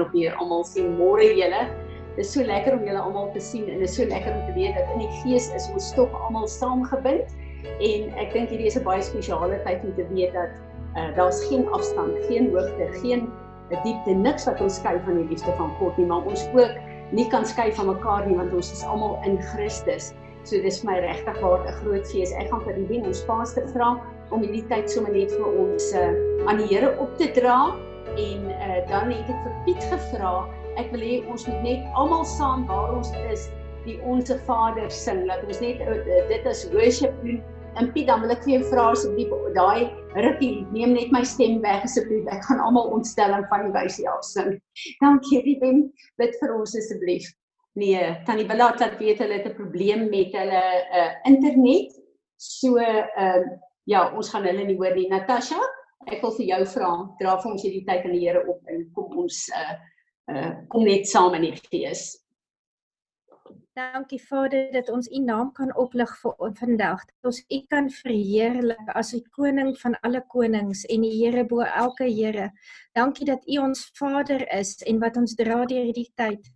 of meer almal sien môre julle. Dit is so lekker om julle almal te sien en dit is so lekker om te weet dat in die gees is ons tog almal saamgebind en ek dink hierdie is 'n baie spesiale tyd om te weet dat uh, daar's geen afstand, geen hoogte, geen diepte, niks wat ons skei van die liefde van God nie, maar ons ook nie kan skei van mekaar nie want ons is almal in Christus. So dis my regtig waar 'n groot fees. Ek gaan vir die ons paaste vra om hierdie tyd sommer net vir ons uh, aan die Here op te dra en uh, dan het ek vir Piet gevra ek wil hê ons moet net almal saam waar ons is die onsse Vader sing dat ons net uh, dit as worship doen En Piet, dan wil ek vir jou vra asseblief daai rukkie, neem net my stem weg asseblief. Ek gaan almal ontstelling van die wysie af sing. Dankie, Ruben. Bid vir ons asseblief. Nee, Tannie Bella het laat weet hulle het 'n probleem met hulle uh, internet. So ehm uh, ja, ons gaan hulle nie hoor nie. Natasha, ek wil vir jou vra, dra vir ons hierdie tyd aan die Here op en kom ons uh uh kom net saam in die fees. Dankie Vader dat ons U naam kan oplig vir vandag. Dat ons U kan verheerlik as die koning van alle konings en die Here bo elke Here. Dankie dat U ons Vader is en wat ons dra deur hierdie tyd.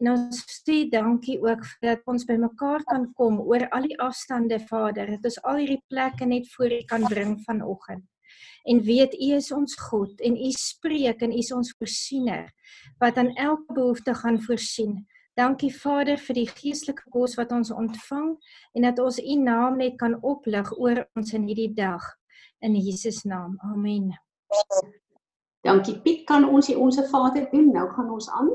En ons sê dankie ook dat ons bymekaar kan kom oor al die afstande Vader. Dat ons al hierdie plekke net voor U kan bring vanoggend. En weet U is ons God en U spreek en U is ons voorsiener wat aan elke behoefte gaan voorsien. Dankie Vader vir die geestelike kos wat ons ontvang en dat ons U naam net kan oplig oor ons in hierdie dag in Jesus naam. Amen. Dankie Piet, kan ons die onsse Vader doen? Nou gaan ons aan.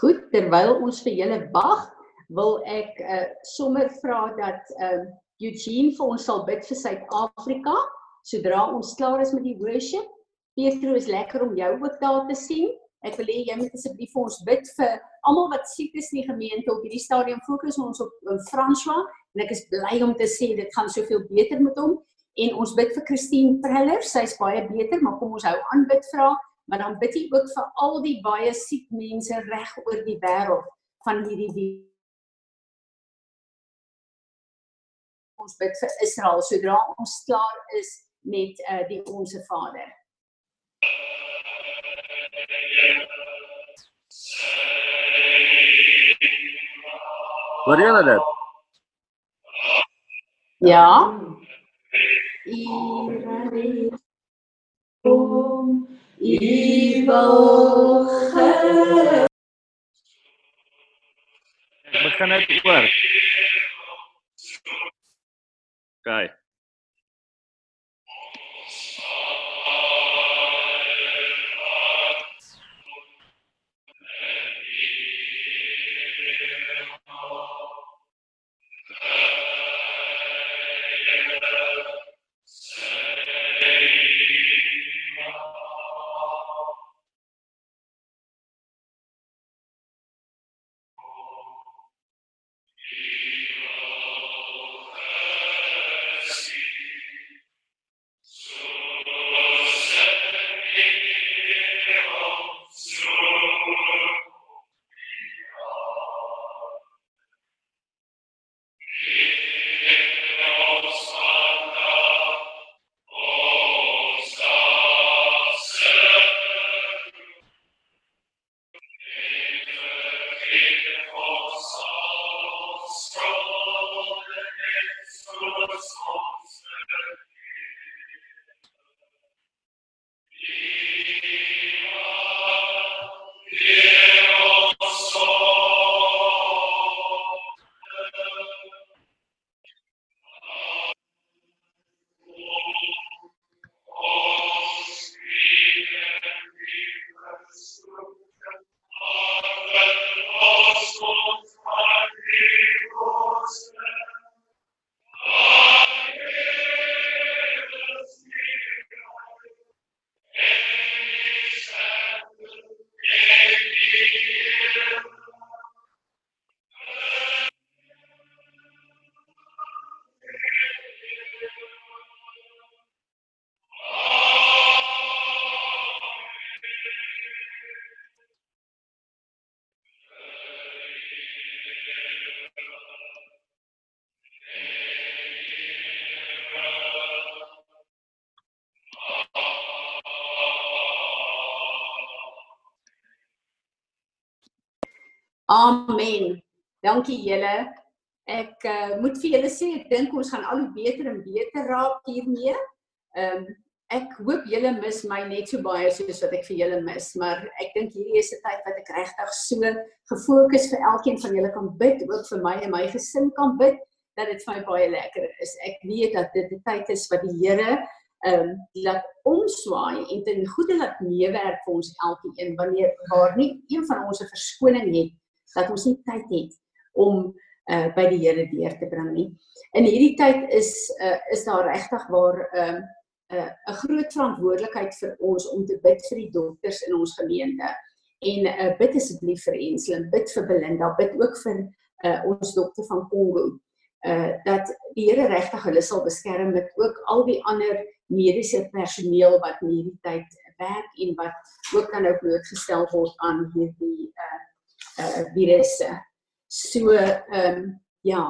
Goed, terwyl ons vir julle wag, wil ek uh, sommer vra dat uh, Eugene vir ons sal bid vir Suid-Afrika sodra ons klaar is met die worship. Petro is lekker om jou ook daar te sien. Ek wil hê jy moet asseblief vir ons bid vir almal wat siek is in die gemeente op hierdie stadium fokus ons op um, François en ek is bly om te sê dit gaan soveel beter met hom en ons bid vir Christine Preller sy's baie beter maar kom ons hou aan bid vra maar dan bid jy ook vir al die baie siek mense reg oor die wêreld van hierdie die ons bid vir Israel sodra ons klaar is met uh, die onsse Vader Hoor julle dit? Ja. Ek begin net oor. Kyk. Dankie julle. Ek uh, moet vir julle sê ek dink ons gaan al hoe beter en beter raak hiermee. Ehm um, ek hoop julle mis my net so baie soos wat ek vir julle mis, maar ek dink hierdie is 'n tyd wat ek regtig so gefokus vir elkeen van julle kan bid, ook vir my en my gesin kan bid dat dit vir my baie lekker is. Ek weet dat dit 'n tyd is wat die Here ehm um, laat omswaai en ten goeie laat meewerk vir ons elkeen wanneer waar nie een van ons 'n verskoning het dat ons nie tyd het om uh by die Here deur te bring nie. In hierdie tyd is uh is daar regtig waar ehm um, 'n uh, 'n groot verantwoordelikheid vir ons om te bid vir die dokters in ons gemeente. En uh bid asseblief vir Enslin, bid vir Belinda, bid ook vir uh ons dokter van Kongo. Uh dat die Here regtig hulle sal beskerm met ook al die ander mediese personeel wat in hierdie tyd werk en wat ook dan nou blootgestel word aan hierdie uh uh virusse. So ehm um, ja,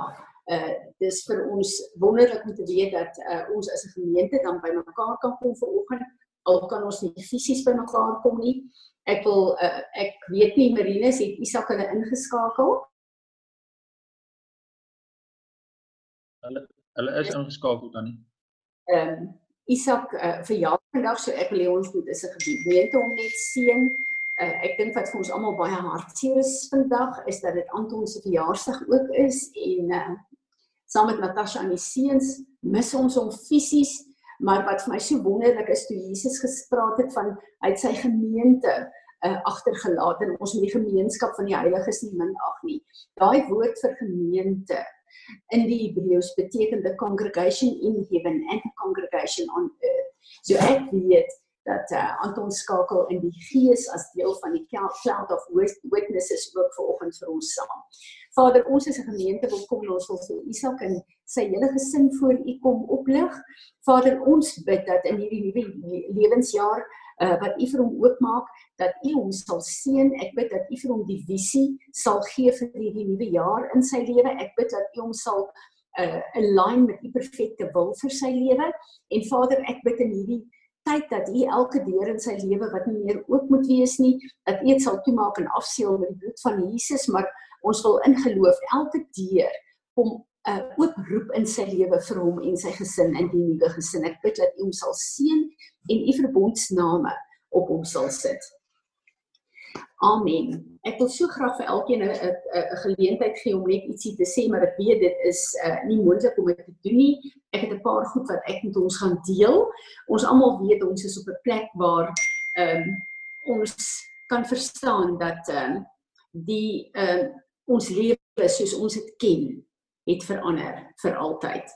uh dis vir ons wonderlik om te weet dat uh ons as 'n gemeente dan by mekaar kan kom vir oggend al kan ons nie fisies by mekaar kom nie. Ek wil uh ek weet nie Marinus het Isak hulle ingeskakel. Hulle hulle is ingeskakel dan nie. Ehm um, Isak uh, verjaar vandag so ek wil hê ons moet is 'n gemeente om net seën. Uh, ek dink wat vir ons almal baie hartseer is vandag is dat dit Anton se verjaarsdag ook is en uh, saam met Natasha en die seuns mis ons hom fisies maar wat vir my so wonderlik is toe Jesus gespreek het van hy het sy gemeente uh, agtergelaat en ons met die gemeenskap van die heiliges nie minag nie. Daai woord vir gemeente in die Hebreëus beteken the congregation in heaven and the congregation on earth. So ek weet dat uh, Anton skakel in die gees as deel van die cloud of witnesses ook vanoggend vir ons saam. Vader, ons is 'n gemeente wil kom en ons wil vir Isak en sy hele gesin voor U kom oplig. Vader, ons bid dat in hierdie nuwe lewensjaar uh, wat U vir hom oopmaak, dat U hom sal seën. Ek bid dat U vir hom die visie sal gee vir hierdie nuwe jaar in sy lewe. Ek bid dat U hom sal uh, align met U perfekte wil vir sy lewe. En Vader, ek bid in hierdie tyd dat U elke deur in sy lewe wat nie meer oop moet wees nie, dat U dit sal toemaak en afseël met die bloed van Jesus, maar ons wil in geloof elke deur kom 'n uh, oproep in sy lewe vir hom en sy gesin in die nuwe gesin. Ek bid dat U hom sal seën en U verbondsname op hom sal sit. Amen. Ek wil so graag vir elkeen 'n 'n geleentheid gee om net ietsie te sê, maar ek weet dit is uh, nie moontlik om dit te doen nie. Ek het 'n paar goed wat ek met ons gaan deel. Ons almal weet ons is op 'n plek waar ehm um, ons kan verstaan dat ehm um, die ehm um, ons lewe soos ons dit ken het verander vir altyd.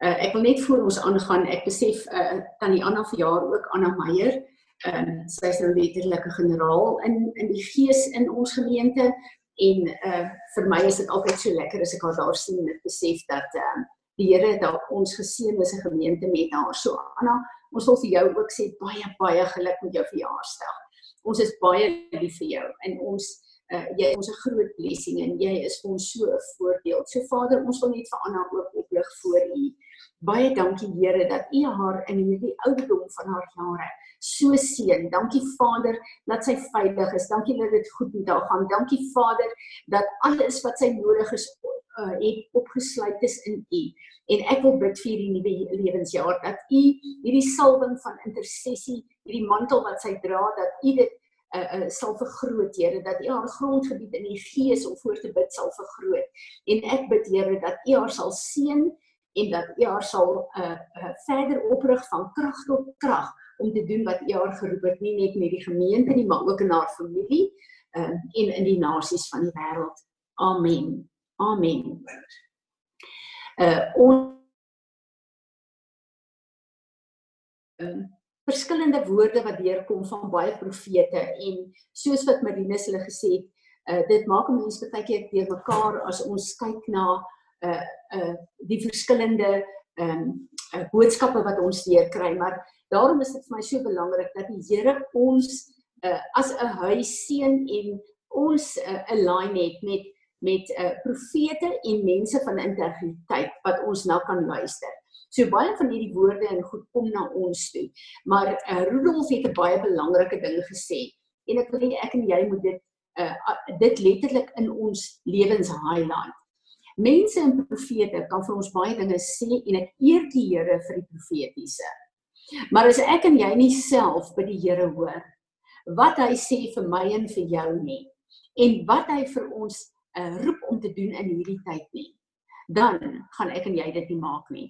Uh, ek wil net voor ons aangaan, ek besef uh, tannie Anna verjaar ook Anna Meyer ehm um, sy is nou letterlik 'n generaal in in die gees in ons gemeente en uh vir my is dit altyd so lekker as ek haar daar sien en besef dat ehm uh, die Here het ons geseën as 'n gemeente met haar. So Anna, ons wil vir jou ook sê baie baie geluk met jou verjaarsdag. Ons is baie lief vir jou en ons uh jy is ons 'n groot blessing en jy is vir ons so 'n voorbeeld. So Vader, ons wil net vir Anna ook oplig voor U. Baie dankie Here dat U haar in hierdie ouderdom van haar jare so seën. Dankie Vader dat sy veilig is. Dankie dat dit goed met haar gaan. Dankie Vader dat alles wat sy nodig is uh, het opgesluit is in U. En ek wil bid vir hierdie nuwe lewensjaar dat U hierdie salwing van intersessie, hierdie mantel wat sy dra, dat U dit uh, uh, sal vergroot, Here, dat U haar grondgebied in die gees om voor te bid sal vergroot. En ek bid Here dat U haar sal seën en dat U haar sal uh, uh, verder oprig van krag tot krag om te doen wat haar geroep het, nie net met die gemeente nie, maar ook in haar familie uh, en in die nasies van die wêreld. Amen. Amen. Uh ons uh, verskillende woorde wat deurkom van baie profete en soos wat Marinus hulle gesê het, uh dit maak 'n mens baie keer deur mekaar as ons kyk na uh uh die verskillende ehm um, uh, boodskappe wat ons deur kry, maar daarom is dit vir my so belangrik dat die Here ons uh, as 'n huis seën en ons 'n uh, lyn het met met uh, profete en mense van integriteit wat ons nou kan luister. So baie van hierdie woorde en goed kom na ons toe. Maar uh, Rudolf het 'n baie belangrike ding gesê en ek wil ek en jy moet dit uh dit letterlik in ons lewens highlight. Mense en profete kan vir ons baie dinge sê en ek eer die Here vir die profetiese. Maar as ek en jy nie self by die Here hoor wat hy sê vir my en vir jou nie en wat hy vir ons uh, roep om te doen in hierdie tyd nie, dan gaan ek en jy dit nie maak nie.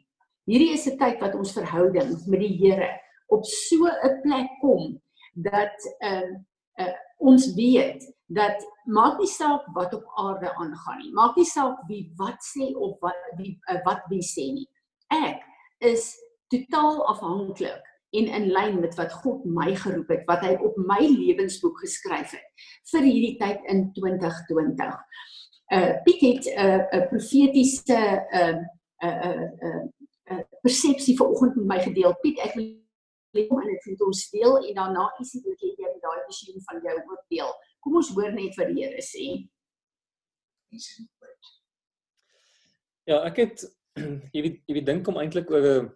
Hierdie is 'n tyd wat ons verhouding met die Here op so 'n plek kom dat ehm uh, uh, ons weet dat maak nie saak wat op aarde aangaan nie. Maak nie saak wie wat sê of wat wie uh, wat wie sê nie. Ek is totaal afhanklik en in lyn met wat God my geroep het, wat hy op my lewensboek geskryf het vir hierdie tyd in 2020. Uh het 'n uh, 'n profetiese uh 'n uh, 'n uh, uh, uh, persepsie vanoggend met my gedeel. Piet, ek wil kom en dit met ons deel en daarna ietsie wat jy met daai visioen van jou ook deel. Kom ons hoor net wat die Here sê. Ja, ek het jy weet jy weet dink om eintlik oor 'n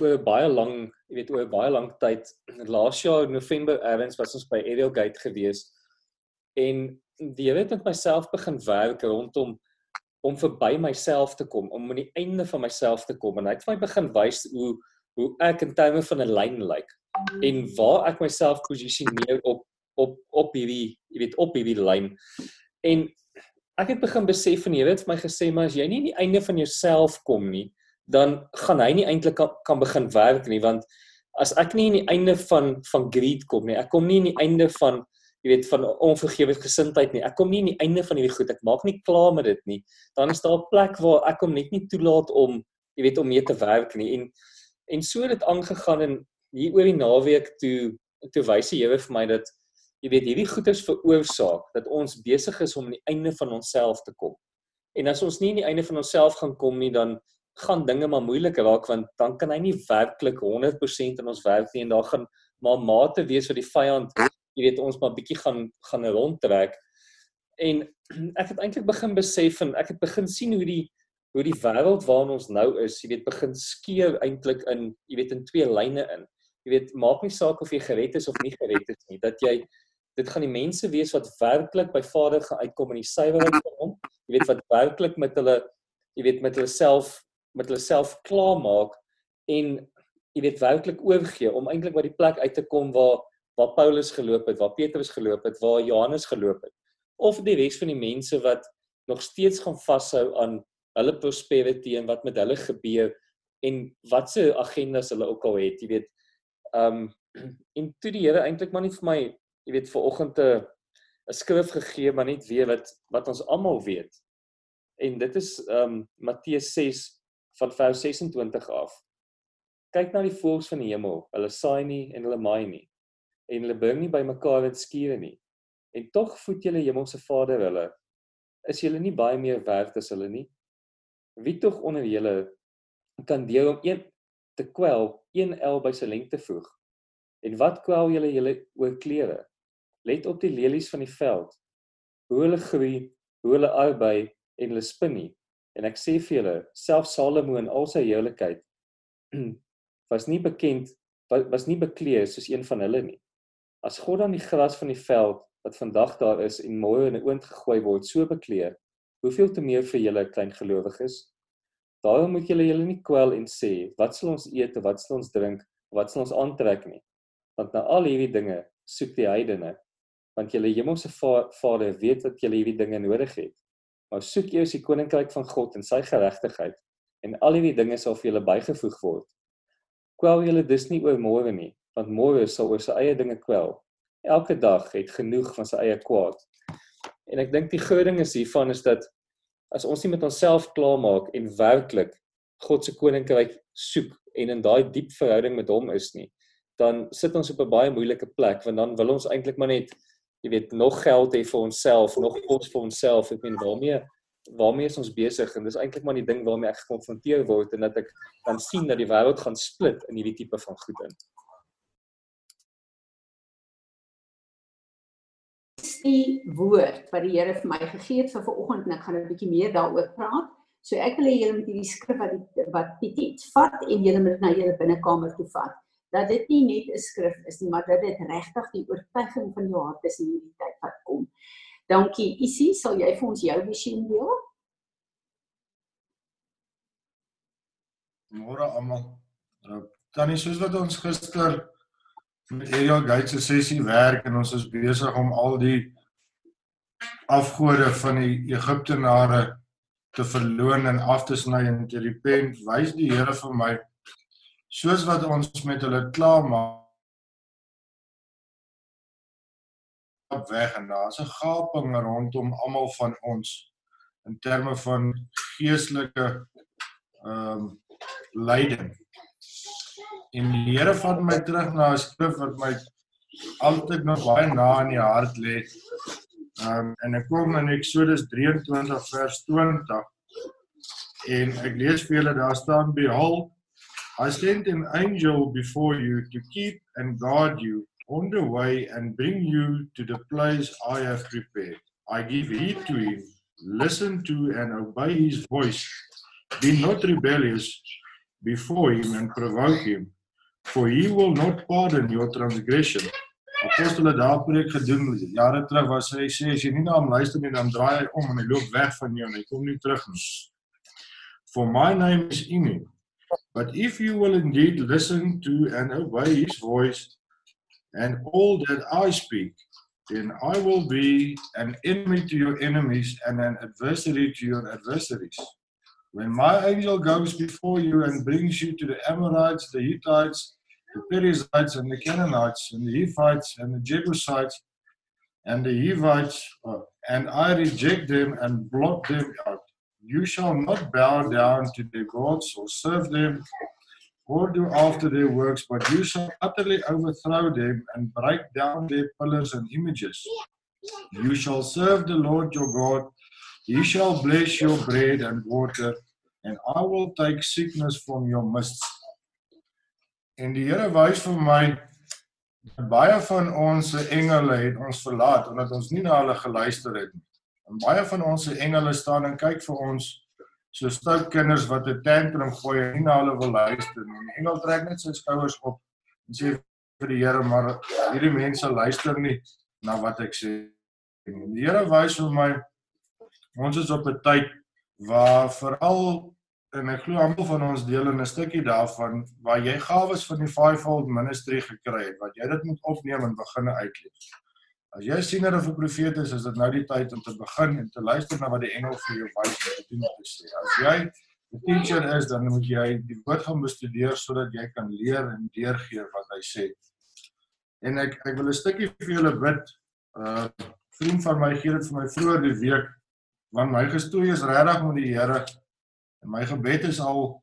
oor baie lang, jy weet oor baie lank tyd. Laas jaar November eers was ons by Ariel Gate gewees en die Here het met myself begin werk rondom om verby myself te kom, om aan die einde van myself te kom en hy het vir my begin wys hoe hoe ek in terme van 'n lyn lyk en waar ek myself posisioneer op op op hierdie jy weet op hierdie lyn. En ek het begin besef van Here het vir my gesê maar as jy nie aan die einde van jouself kom nie, dan gaan hy nie eintlik kan, kan begin werk nie want as ek nie aan die einde van van greed kom nie, ek kom nie aan die einde van jy weet van onvergewe gesindheid nie. Ek kom nie aan die einde van hierdie goed. Ek maak nie klaar met dit nie. Dan is daar 'n plek waar ek hom net nie toelaat om jy weet om mee te werk nie. En en so het dit aangegaan en hier oor die naweek toe toe wys die Here vir my dat jy weet hierdie goeders veroorsaak dat ons besig is om aan die einde van onsself te kom. En as ons nie aan die einde van onsself gaan kom nie, dan gaan dinge maar moeilik raak want dan kan hy nie werklik 100% in ons werk nie en daar gaan maar mate wees vir die vyand jy weet ons maar bietjie gaan gaan rondtrek en ek het eintlik begin besef en ek het begin sien hoe die hoe die wêreld waarin ons nou is jy weet begin skeer eintlik in jy weet in twee lyne in jy weet maak nie saak of jy gered is of nie gered is nie dat jy dit gaan die mense wees wat werklik by Vader gaan uitkom in die suiwerheid van hom jy weet wat werklik met hulle jy weet met hulle self met hulle self klaarmaak en jy weet werklik oorgee om eintlik by die plek uit te kom waar waar Paulus geloop het, waar Petrus geloop het, waar Johannes geloop het. Of die res van die mense wat nog steeds gaan vashou aan hulle prosperity en wat met hulle gebeur en watse agendas hulle ook al het, jy weet. Um en toe die Here eintlik maar nie vir my, jy weet, ver oggend 'n 'n skrif gegee, maar net weer wat wat ons almal weet. En dit is um Matteus 6 van vers 26 af. Kyk na die voëls van die hemel. Hulle saai nie en hulle maai nie en hulle bring nie bymekaar dit skure nie. En tog voed julle hemelse Vader hulle. Is julle nie baie meer werd as hulle nie? Wie tog onder julle kan deel om een te kwel, een el by sy lengte voeg? En wat kwel julle julle oor klere? Let op die lelies van die veld. Hoe hulle groei, hoe hulle arbei en hulle spin nie. En ek sê vir julle, self Salomo in al sy heiligheid was nie bekend was nie bekleed soos een van hulle nie. As God dan die gras van die veld wat vandag daar is en môre in 'n oond gegooi word, so bekleed, hoeveel te meer vir julle klein gelowiges? Daarom moet julle julle nie kwel en sê, wat sal ons eet of wat sal ons drink of wat sal ons aantrek nie? Want na al hierdie dinge soek die heidene, want julle hemelse Vader weet dat julle hierdie dinge nodig het. Maar soek eers die koninkryk van God en sy geregtigheid en al hierdie dinge sal vir julle bygevoeg word. Kwel julle dus nie oor môre nie, want môre sal oor sy eie dinge kwel. Elke dag het genoeg van sy eie kwaad. En ek dink die groot ding is hiervan is dat as ons nie met onsself klaarmaak en werklik God se koninkryk soek en in daai diep verhouding met hom is nie, dan sit ons op 'n baie moeilike plek want dan wil ons eintlik maar net jy weet nog geld hê vir onsself, nog kos vir onsself. Ek meen waarmee waarmee is ons besig en dis eintlik maar die ding waarmee ek gekonfronteer word en dat ek kan sien dat die wêreld gaan split in hierdie tipe van goed in. die woord wat die Here vir my gegee het vir vanoggend en ek gaan 'n bietjie meer daaroor praat. So ek wil hê julle moet hierdie skrif wat die, wat Piet het vat en julle moet na julle binnekamer toe vat. Dat dit nie net 'n skrif is nie, maar dat dit regtig die oortuiging van jou hart is in hierdie tyd wat kom. Dankie Isie, sal jy vir ons jou visioen deel? Môre almal. Nou, Tannie, soos wat ons gister met Area Gate se sessie werk en ons is besig om al die afgode van die Egiptenare te verloon en af te sny en te repent, wys die Here vir my soos wat ons met hulle klaar maak weg en daar's 'n gaping rondom almal van ons in terme van geestelike ehm um, lyding. En die Here vat my terug na 'n skrif wat my altyd nog baie na in die hart lê. Ehm um, en ek kom in Eksodus 23 vers 20 en ek lees vir julle daar staan behold I sent an angel before you to keep and guard you on the way and bring you to the place I have prepared. I give heed to him, listen to and obey his voice. Be not rebellious before him and provoke him, for he will not pardon your transgression. Apostel het daar preek gedoen jare terug waar hy sê as jy nie na hom luister nie dan draai hy om en hy loop weg van jou en hy kom nie terug nie. For my name is him. But if you will indeed listen to and obey his voice and all that I speak, then I will be an enemy to your enemies and an adversary to your adversaries. When my angel goes before you and brings you to the Amorites, the Hittites, the Perizzites, and the Canaanites, and the Hephites, and the Jebusites, and the Hivites, uh, and I reject them and blot them out, you shall not bow down to their gods or serve them or do after their works, but you shall utterly overthrow them and break down their pillars and images. You shall serve the Lord your God. He shall bless your bread and water, and I will take sickness from your midst. En die Here wys vir my baie van ons engele het ons verlaat omdat ons nie na hulle geluister het nie. En baie van ons se engele staan en kyk vir ons so stout kinders wat 'n tantrum gooi en nie na hulle wil luister nie. Die engel trek net sy skouers op en sê vir die Here, maar hierdie mense luister nie na wat ek sê nie. Die Here wys vir my ons is op 'n tyd waar veral en ek glo almal van ons deel in 'n stukkie daarvan waar jy gawes van die fivefold ministry gekry het wat jy dit moet opneem en begin uitleef. As jy sien dat 'n profeet is, is dit nou die tyd om te begin en te luister na wat die engel vir jou wys en te doen te sê. As jy 'n teacher is, dan moet jy die woord gaan bestudeer sodat jy kan leer en deurgee wat hy sê. En ek ek wil 'n stukkie vir julle bid. Uh vriend van my gee dit vir my vroeër die week want my gestoei is regtig met die Here. En my gebed is al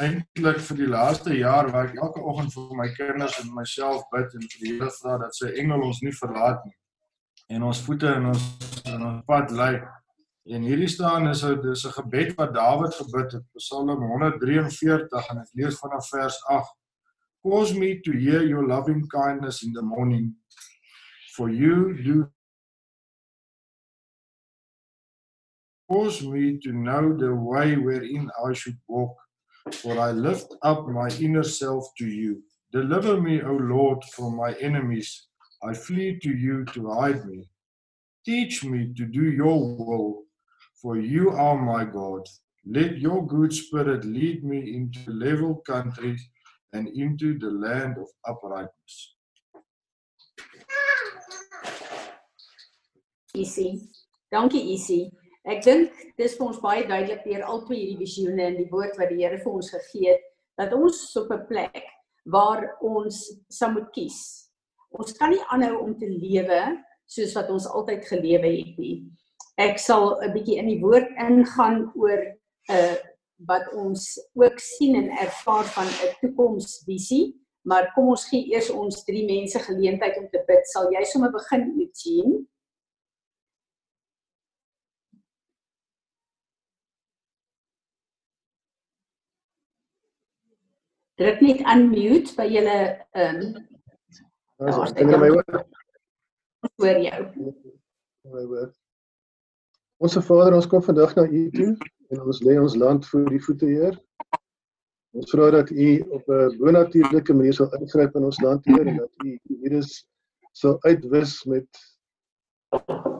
eintlik vir die laaste jaar waar ek elke oggend vir my kinders en myself bid en vir die Here vra dat sy engel ons nie verlaat nie en ons voete in ons in ons pad lei. En hierdie staan is 'n dis 'n gebed wat Dawid gebid het, Psalm 143 en ek lees vanaf vers 8. Cause me to hear your loving kindness in the morning for you do Cause me to know the way wherein I should walk for I lift up my inner self to you. Deliver me, O Lord, from my enemies. I flee to you to hide me. Teach me to do your will, for you are my God. Let your good spirit lead me into level countries and into the land of uprightness. Isie. Dankie Isie. Ek dink dis vir ons baie duidelik deur al twee hierdie visioene en die woord wat die Here vir ons gegee het dat ons op 'n plek waar ons sal moet kies. Ons kan nie aanhou om te lewe soos wat ons altyd gelewe het nie. Ek sal 'n bietjie in die woord ingaan oor 'n uh, eh, wat ons ook sien en ervaar van 'n toekomsvisie, maar kom ons gee eers ons drie mense geleentheid om te bid. Sal jy sommer begin, Eugene? Druk net unmute by julle ehm um, Ons kan my hoor. Hoor jou. My hoor. Ons Vader, ons kom vandag na U toe en ons lê ons land voor U voete, Heer. Ons vra dat U op 'n bonatuurlike manier sal ingryp in ons land hier en dat U die virus sal uitwis met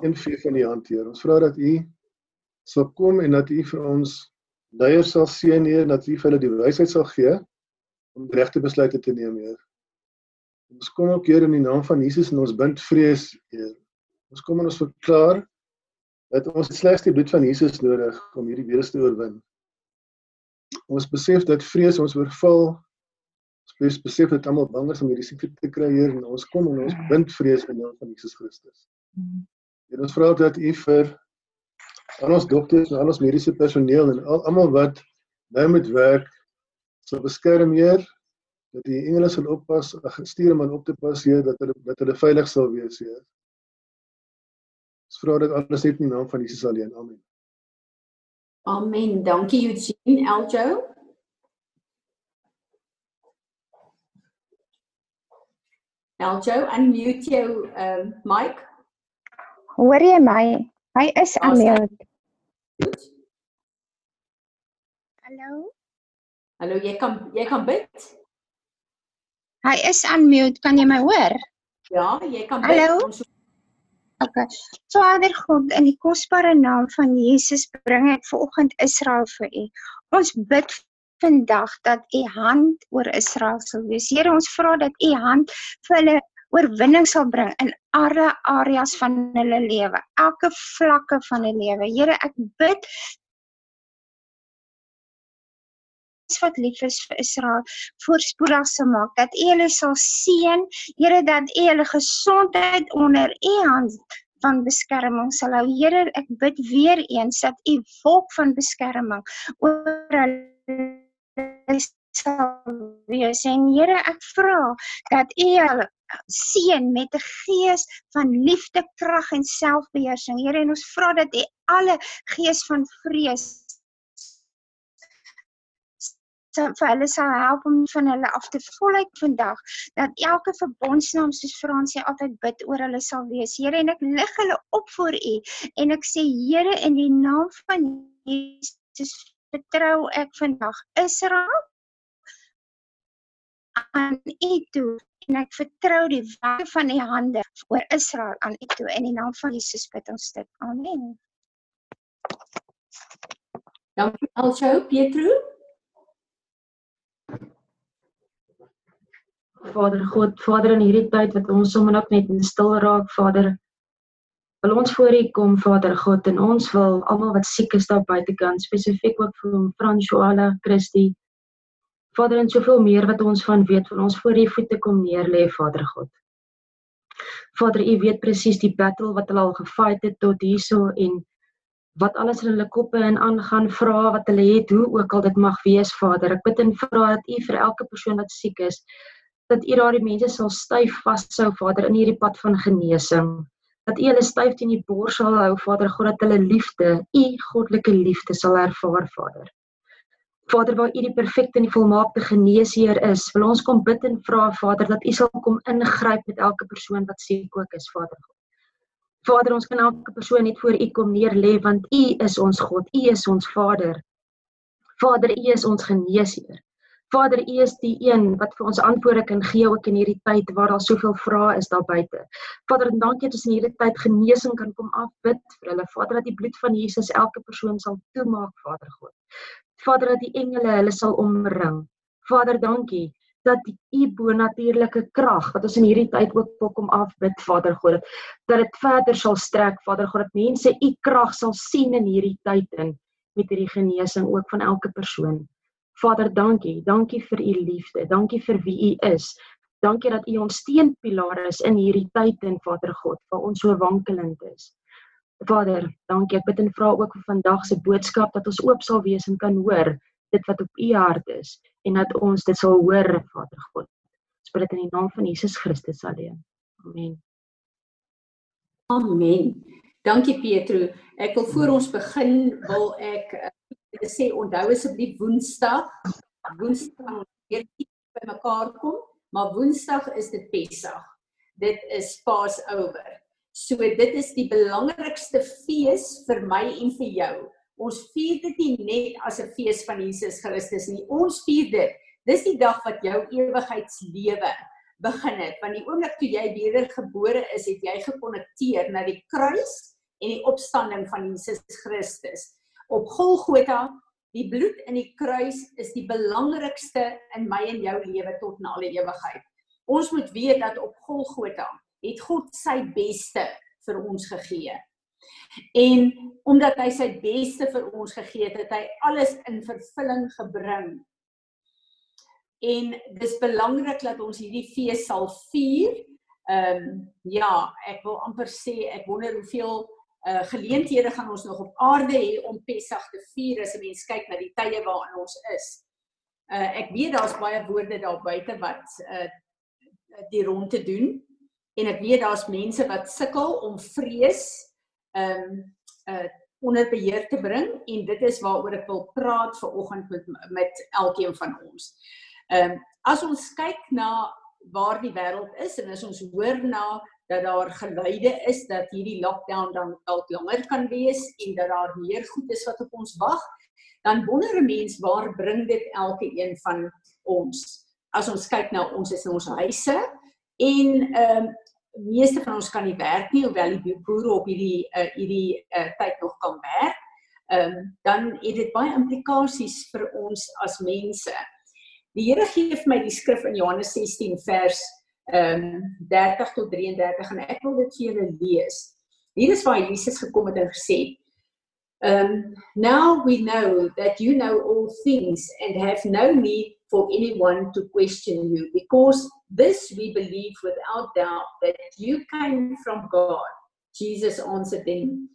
een vee van die hand hier. Ons vra dat U sal kom en dat U vir ons leiers sal seën hier en dat U vir hulle die wysheid sal gee om die regte besluite te neem hier. Ons kom ook hier in die naam van Jesus en ons bind vrees hier. Ons kom en ons verklaar dat ons slegs die bloed van Jesus nodig om hierdie virus te oorwin. Ons besef dat vrees ons oorval. Ons besef dat almal bang is om hierdie siekte te kry hier en ons kom en ons bind vrees in naam van Jesus Christus. En ons vra dat U vir al ons dokters en al ons mediese personeel en al almal wat nou met werk sal beskerm hier dat die engele sal oppas, gestuur om aan op te pas hier dat hulle dat hulle veilig sal wees hier. Ons vra dit alles net in die naam van Jesus alleen. Amen. Amen. Dankie Eugene Eljo. Eljo, unmute jou um mic. Hoor jy my? Hy is unmute. Hallo. Hallo, jy kan jy kan bid? Hy is unmute. Kan jy my hoor? Ja, jy kan bid. Hallo? Ons Okay. Vader God, in die kosbare naam van Jesus bring ek vanoggend Israel vir U. Ons bid vandag dat U hand oor Israel sal wees. Here, ons vra dat U hand vir hulle oorwinning sal bring in alle areas van hulle lewe, elke vlakke van hulle lewe. Here, ek bid wat lief is vir Israel voorspoedig sal maak dat U hulle sal seën Here dat U hulle gesondheid onder U hand van beskerming sal hou. Here, ek bid weer eens dat U wolk van beskerming oor hulle sal wees. En Here, ek vra dat U hulle seën met 'n gees van liefde, krag en selfbeheersing. Here, en ons vra dat U alle gees van vrees vir hulle sal help om van hulle af te voluit vandag dat elke verbondsnaam soos Frans sê altyd bid oor hulle sal wees. Here en ek lig hulle op voor U en ek sê Here in die naam van Jesus vertrou ek vandag Israel aan U toe en ek vertrou die werke van U hande oor Israel aan U toe in die naam van Jesus bid ons dit. Amen. Dankie Eljo, Pietro. Vader God, Vader in hierdie tyd wat ons sommer ook net stil raak, Vader. Wil ons voor U kom, Vader God, en ons wil almal wat siek is daar buitekant, spesifiek ook vir Françoala, Christie. Vader en soveel meer wat ons van weet, van ons voor U voete kom neerlê, Vader God. Vader, U weet presies die battle wat hulle al gefight het tot hierso en wat alles in hulle koppe in aangaan, vra wat hulle het, hoe ook al dit mag wees, Vader. Ek bid en vra dat U vir elke persoon wat siek is, dat U daardie mense sal styf vashou, Vader, in hierdie pad van genesing. Dat U hulle styf teen die bors sal hou, Vader, God dat hulle liefde, U goddelike liefde sal ervaar, Vader. Vader, waar U die perfekte en die volmaakte geneesheer is, wil ons kom bid en vra, Vader, dat U sal kom ingryp met elke persoon wat siek ook is, Vader. Vader, ons kan elke persoon net voor U kom neerlê want U is ons God, U is ons Vader. Vader, U is ons geneesheer. Vader, U is die een wat vir ons antwoorde kan gee ook in hierdie tyd waar daar soveel vrae is daar buite. Vader, dankie dat ons in hierdie tyd genesing kan kom afbid vir hulle. Vader, dat die bloed van Jesus elke persoon sal toemaak, Vader God. Vader, dat die engele hulle sal omring. Vader, dankie dat u bonatuurlike krag wat ons in hierdie tyd ook wil kom afbid Vader God dat dit verder sal strek Vader God dat mense u krag sal sien in hierdie tyd in met hierdie genesing ook van elke persoon. Vader, dankie. Dankie vir u liefde. Dankie vir wie u is. Dankie dat u ons steunpilaar is in hierdie tyd in Vader God waar ons so wankelend is. Vader, dankie. Ek bid en vra ook vir vandag se boodskap dat ons oop sal wees en kan hoor dit wat op u hart is en dat ons dit sal hoor, Vader God. Ons bid dit in die naam van Jesus Christus alleen. Amen. Amen. Dankie Pietro. Ek wil voor ons begin wil ek uh, sê onthou asseblief Woensdag. Woensdag weer by mekaar kom, maar Woensdag is dit Pessach. Dit is Passover. So dit is die belangrikste fees vir my en vir jou Ons vier dit nie net as 'n fees van Jesus Christus nie. Ons vier dit. Dis die dag wat jou ewigheidslewe begin het. Want die oomblik toe jy wedergebore is, het jy gekonnekteer na die kruis en die opstanding van Jesus Christus. Op Golgotha, die bloed in die kruis is die belangrikste in my en jou lewe tot na alle ewigheid. Ons moet weet dat op Golgotha het God sy beste vir ons gegee. En omdat hy sy beste vir ons gegee het, het hy alles in vervulling gebring. En dis belangrik dat ons hierdie fees sal vier. Ehm um, ja, ek wil amper sê ek wonder hoeveel uh geleenthede gaan ons nog op aarde hê om Pessach te vier as 'n mens kyk na die tye waarin ons is. Uh ek weet daar's baie woorde daar buite wat uh die rond te doen en ek weet daar's mense wat sukkel om vrees ehm um, uh onder beheer te bring en dit is waaroor ek wil praat ver oggend met met elkeen van ons. Ehm um, as ons kyk na waar die wêreld is en as ons hoor na dat daar geluide is dat hierdie lockdown dan dalk langer kan wees en dat daar meer goed is wat op ons wag, dan wonder 'n mens waar bring dit elke een van ons? As ons kyk na ons is in ons huise en ehm um, meeste van ons kan nie werk nie hoewel die boere op hierdie uh, hierdie uh, tyd nog kan werk. Ehm um, dan het dit baie implikasies vir ons as mense. Die Here gee vir my die skrif in Johannes 16 vers ehm um, 30 tot 33 en ek wil dit vir julle lees. Hier is waar Jesus gekom het en gesê Um, now we know that you know all things and have no need for anyone to question you because this we believe without doubt that you came from God. Jesus answered them,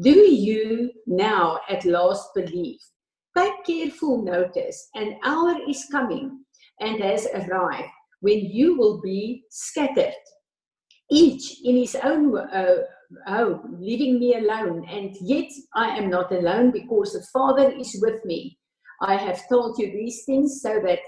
Do you now at last believe? Take careful notice, an hour is coming and has arrived when you will be scattered, each in his own uh, home, leaving me alone. And yet I am not alone because the Father is with me. I have told you these things so that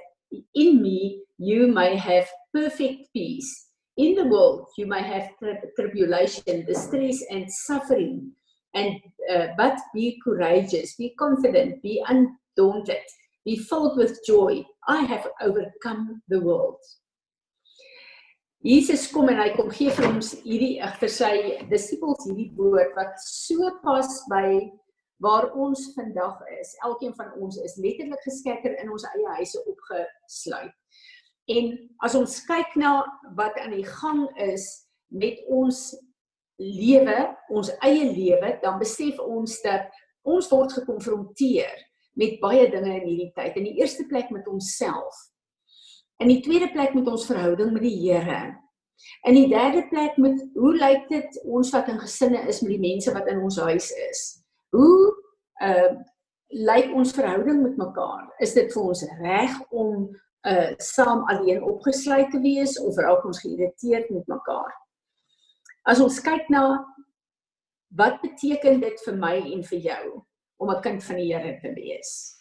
in me you may have perfect peace. In the world you may have tri tribulation, distress, and suffering. And uh, but be courageous, be confident, be undaunted, be filled with joy. I have overcome the world. Jesus kom en hy kom gee vir ons hierdie vir sy disippels hierdie woord wat so pas by waar ons vandag is. Elkeen van ons is letterlik geskekker in ons eie huise opgesluit. En as ons kyk na wat aan die gang is met ons lewe, ons eie lewe, dan besef ons dat ons word gekonfronteer met baie dinge in hierdie tyd. In die eerste plek met onsself. In die tweede plek met ons verhouding met die Here. In die derde plek met hoe lyk dit ons wat in gesinne is met die mense wat in ons huis is? Hoe uh lyk ons verhouding met mekaar? Is dit vir ons reg om uh saam alleen opgesluit te wees of raak ons geïrriteerd met mekaar? As ons kyk na wat beteken dit vir my en vir jou om 'n kind van die Here te wees?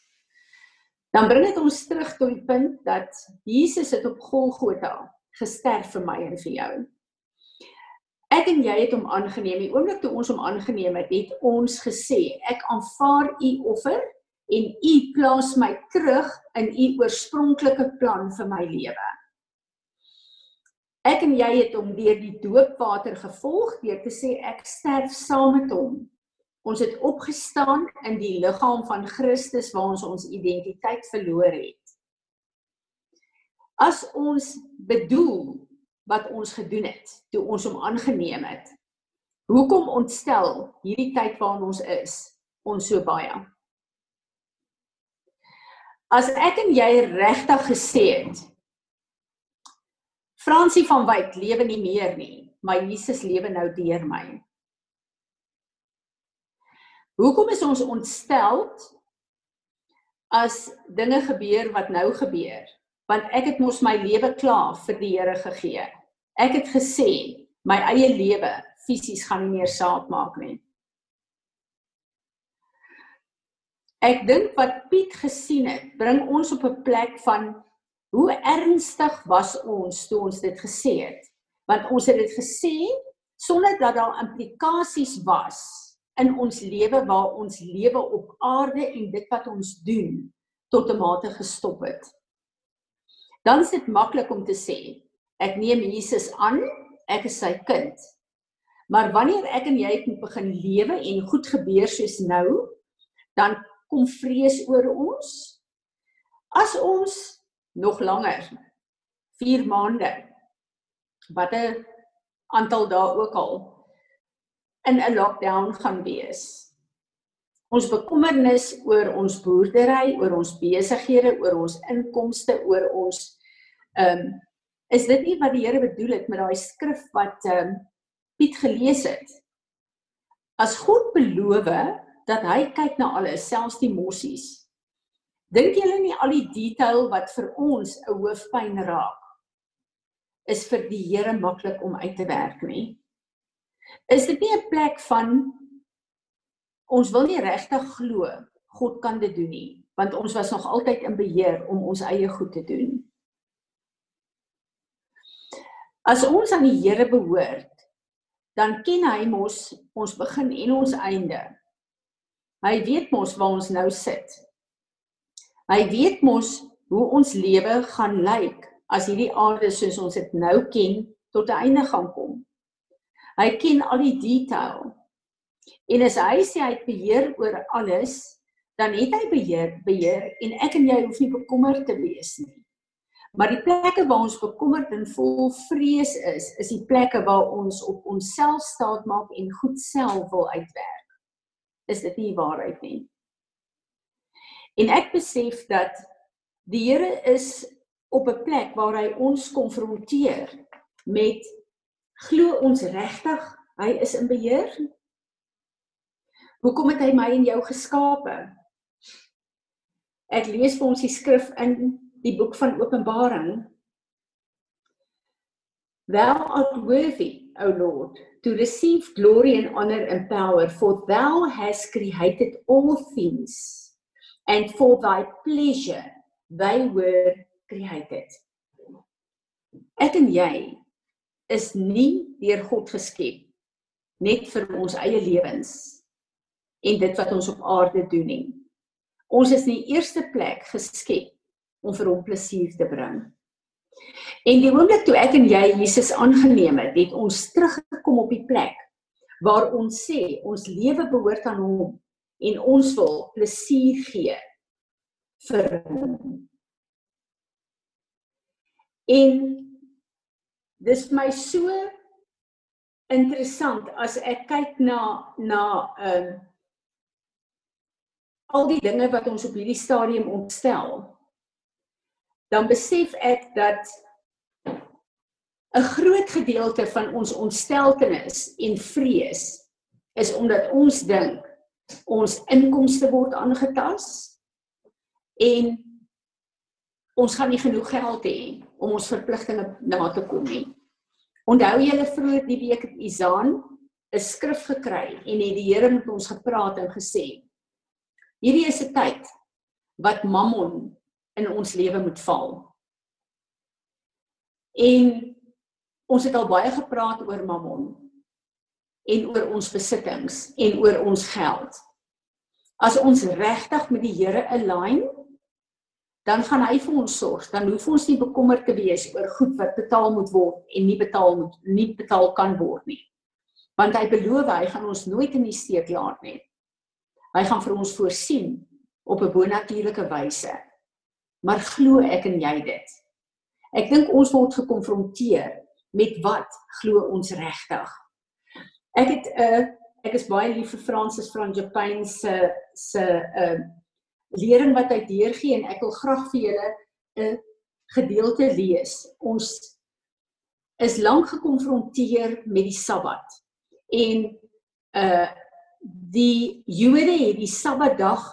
dan bring dit ons terug tot die punt dat Jesus het op Golgotha gesterf vir my en vir jou. Ek en jy het hom aangeneem. Die oomblik toe ons hom aangeneem het, het ons gesê, ek aanvaar u offer en u plaas my terug in u oorspronklike plan vir my lewe. Ek en jy het hom deur die doopwater gevolg deur te sê ek sterf saam met hom Ons het opgestaan in die liggaam van Christus waar ons ons identiteit verloor het. As ons bedoel wat ons gedoen het toe ons hom aangeneem het. Hoekom ontstel hierdie tyd waarin ons is ons so baie? As ek en jy regtig gesê het Fransie van Wyk lewe nie meer nie, maar Jesus lewe nou deur my. Hoekom is ons ontstel as dinge gebeur wat nou gebeur? Want ek het mos my lewe klaar vir die Here gegee. Ek het gesê my eie lewe fisies gaan nie meer saak maak nie. Ek dink wat Piet gesien het, bring ons op 'n plek van hoe ernstig was ons toe ons dit gesê het? Want ons het dit gesê sonder dat daar implikasies was in ons lewe waar ons lewe op aarde en dit wat ons doen tot 'n mate gestop het. Dan is dit maklik om te sê, ek neem Jesus aan, ek is sy kind. Maar wanneer ek en jy moet begin lewe en goed gebeur soos nou, dan kom vrees oor ons. As ons nog langer 4 maande watter aantal dae ook al in 'n lockdown gaan wees. Ons bekommernis oor ons boerdery, oor ons besighede, oor ons inkomste, oor ons ehm um, is dit nie wat die Here bedoel het met daai skrif wat ehm um, Piet gelees het. As God beloof dat hy kyk na alles, selfs die mossies. Dink julle nie al die detail wat vir ons 'n hoofpyn raak is vir die Here maklik om uit te werk nie? Is dit nie 'n plek van ons wil nie regtig glo God kan dit doen nie, want ons was nog altyd in beheer om ons eie goed te doen. As ons aan die Here behoort, dan ken hy mos ons begin en ons einde. Hy weet mos waar ons nou sit. Hy weet mos hoe ons lewe gaan lyk as hierdie aarde soos ons dit nou ken tot 'n einde gaan kom. Hy ken al die detail. En as hy sê hy het beheer oor alles, dan het hy beheer, beheer en ek en jy hoef nie bekommerd te wees nie. Maar die plekke waar ons bekommerd en vol vrees is, is die plekke waar ons op onsself staat maak en goed self wil uitwerk. Is dit nie waarheid nie? En ek besef dat die Here is op 'n plek waar hy ons konfronteer met Glo ons regtig hy is in beheer? Hoekom het hy my en jou geskape? Ek lees vir ons die skrif in die boek van Openbaring. Thou art worthy, O Lord, to receive glory and honor and power, for thou hast created all things, and for thy pleasure they were created. Ek en jy is nie deur God geskep net vir ons eie lewens en dit wat ons op aarde doen nie. Ons is in die eerste plek geskep om vir hom plesier te bring. En die oomblik toe ek en jy Jesus aangeneem het, het ons teruggekom op die plek waar ons sê ons lewe behoort aan hom en ons wil plesier gee vir hom. En dis my so interessant as ek kyk na na ehm um, al die dinge wat ons op hierdie stadium ontstel dan besef ek dat 'n groot gedeelte van ons ontsteltenis en vrees is omdat ons dink ons inkomste word aangetas en ons gaan nie genoeg geld hê om ons verpligtinge na te kom nie. Onthou julle vroeër die week het Isaan 'n skrif gekry en het die Here met ons gepraat en gesê: Hierdie is 'n tyd wat Mammon in ons lewe moet val. En ons het al baie gepraat oor Mammon en oor ons besittings en oor ons geld. As ons regtig met die Here align, dan gaan hy vir ons sorg. Dan hoef ons nie bekommerd te wees oor goed wat betaal moet word en nie betaal moet nie betaal kan word nie. Want hy beloof hy gaan ons nooit in die steek laat nie. Hy gaan vir ons voorsien op 'n bonatuurlike wyse. Maar glo ek en jy dit? Ek dink ons word gekonfronteer met wat glo ons regtig. Ek het 'n uh, ek is baie lief vir Francis van Japan se se 'n uh, lering wat hy deurgee en ek wil graag vir julle 'n gedeelte lees. Ons is lank gekonfronteer met die Sabbat. En uh die Jode het die Sabbatdag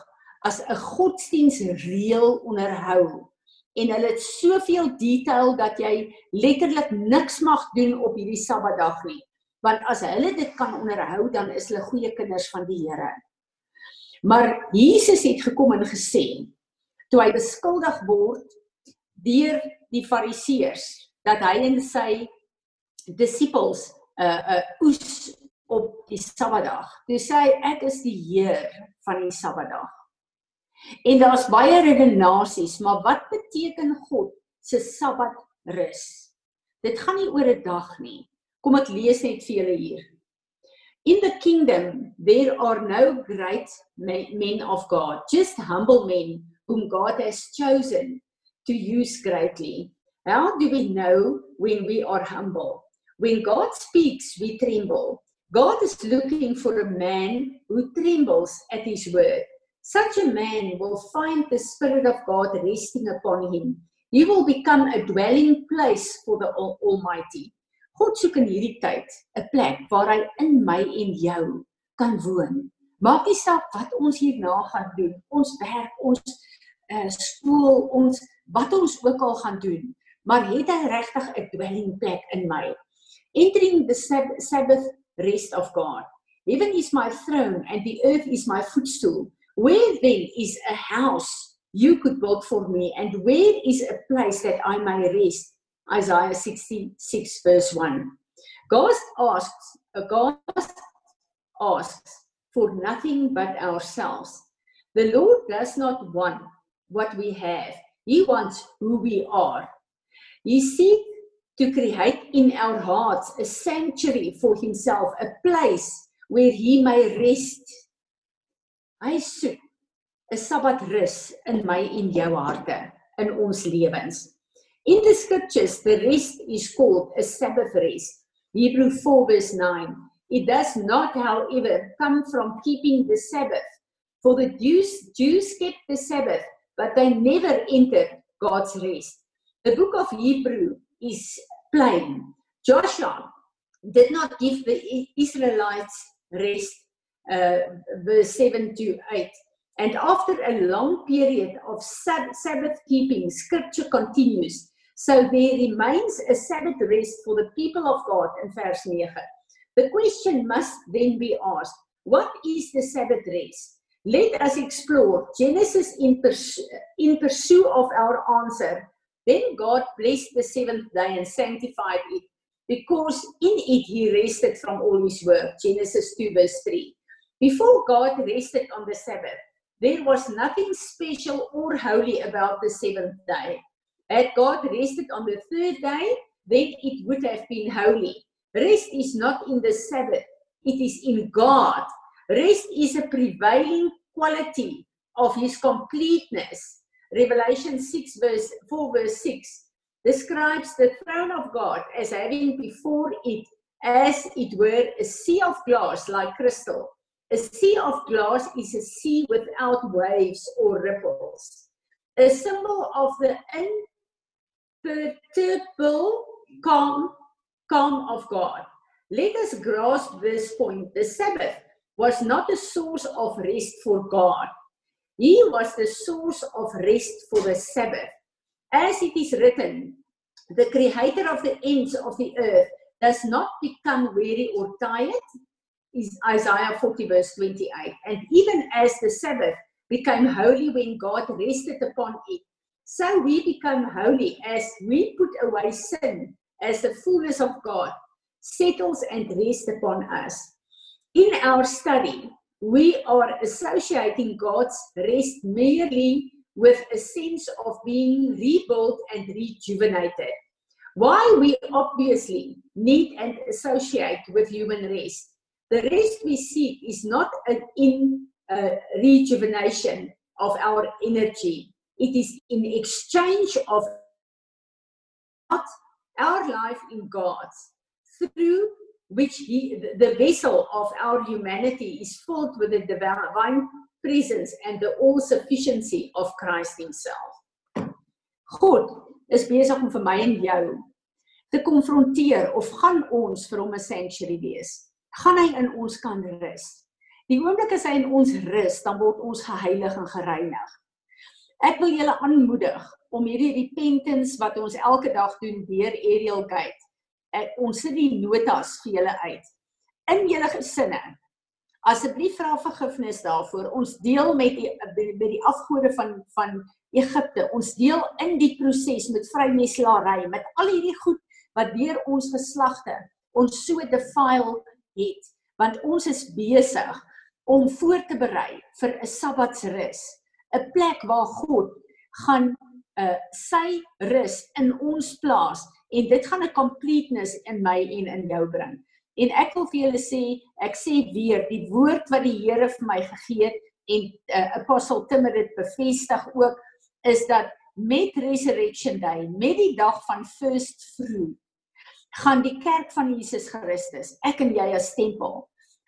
as 'n godsdiensreël onderhou en hulle het soveel detail dat jy letterlik niks mag doen op hierdie Sabbatdag nie. Want as hulle dit kan onderhou, dan is hulle goeie kinders van die Here. Maar Jesus het gekom en gesê toe hy beskuldig word deur die fariseërs dat hy en sy disippels 'n uh, 'n uh, oes op die Sabbatdag. Toe sê hy ek is die Heer van die Sabbatdag. En daar's baie redenasies, maar wat beteken God se Sabbat rus? Dit gaan nie oor 'n dag nie. Kom ek lees net vir julle hier. In the kingdom there are no great men of God, just humble men whom God has chosen to use greatly. How do we know when we are humble? When God speaks, we tremble. God is looking for a man who trembles at his word. Such a man will find the Spirit of God resting upon him. He will become a dwelling place for the Almighty. God soek in hierdie tyd 'n plek waar hy in my en jou kan woon. Maak nie saak wat ons hierna gaan doen. Ons werk, ons uh, skool, ons wat ons ook al gaan doen, maar het hy regtig 'n dwelling plek in my? Entering the Sabbath rest of God. Heaven is my throne and the earth is my footstool. Where then is a house you could build for me and where is a place that I may rest? Isaiah 66 verse 1. God asks, uh, God asks for nothing but ourselves. The Lord does not want what we have. He wants who we are. He seeks to create in our hearts a sanctuary for himself, a place where he may rest. Hy soek 'n rus in my en jou harte, in ons lewens. In the scriptures, the rest is called a Sabbath rest. Hebrew 4 verse 9. It does not, however, come from keeping the Sabbath. For the Jews, Jews kept the Sabbath, but they never entered God's rest. The book of Hebrew is plain. Joshua did not give the Israelites rest, uh, verse 7 to 8. And after a long period of Sabbath keeping, scripture continues. So there remains a Sabbath rest for the people of God in verse 9. The question must then be asked what is the Sabbath rest? Let us explore Genesis in, pers- in pursuit of our answer. Then God blessed the seventh day and sanctified it because in it he rested from all his work. Genesis 2, verse 3. Before God rested on the Sabbath, there was nothing special or holy about the seventh day. Had God rested on the third day, then it would have been holy. Rest is not in the Sabbath, it is in God. Rest is a prevailing quality of his completeness. Revelation 6 verse 4 verse 6 describes the throne of God as having before it as it were a sea of glass like crystal. A sea of glass is a sea without waves or ripples. A symbol of the imperturbable calm, calm of God. Let us grasp this point. The Sabbath was not a source of rest for God. He was the source of rest for the Sabbath. As it is written, the creator of the ends of the earth does not become weary or tired, is Isaiah 40 verse 28. And even as the Sabbath became holy when God rested upon it, so we become holy as we put away sin as the fullness of God settles and rests upon us. In our study, we are associating God's rest merely with a sense of being rebuilt and rejuvenated. While we obviously need and associate with human rest, the rest we seek is not an in uh, rejuvenation of our energy, it is in exchange of our life in God's, through which he, the vessel of our humanity is filled with the divine presence and the all sufficiency of Christ himself. God is besig om vir my en jou te konfronteer of gaan ons vir hom 'n sanctuary wees? Gaan hy in ons kan rus? Die oomblik as hy in ons rus, dan word ons geheilig en gereinig. Ek wil julle aanmoedig om hierdie repentance wat ons elke dag doen deur Ariel Gate. Ek ons sit die notas vir julle uit. In julle gesinne. Asseblief vra vergifnis daarvoor. Ons deel met die met die afgode van van Egipte. Ons deel in die proses met vrymeslaery, met al hierdie goed wat deur ons geslagte ons so defile het. want ons is besig om voor te berei vir 'n Sabbatsrus, 'n plek waar God gaan uh sy rus in ons plaas en dit gaan 'n completeness in my en in jou bring. En ek wil vir julle sê, ek sê weer, die woord wat die Here vir my gegee het en uh, apostel Timmer dit bevestig ook is dat met resurrection day, met die dag van first fruit, gaan die kerk van Jesus Christus, ek en jy as tempel,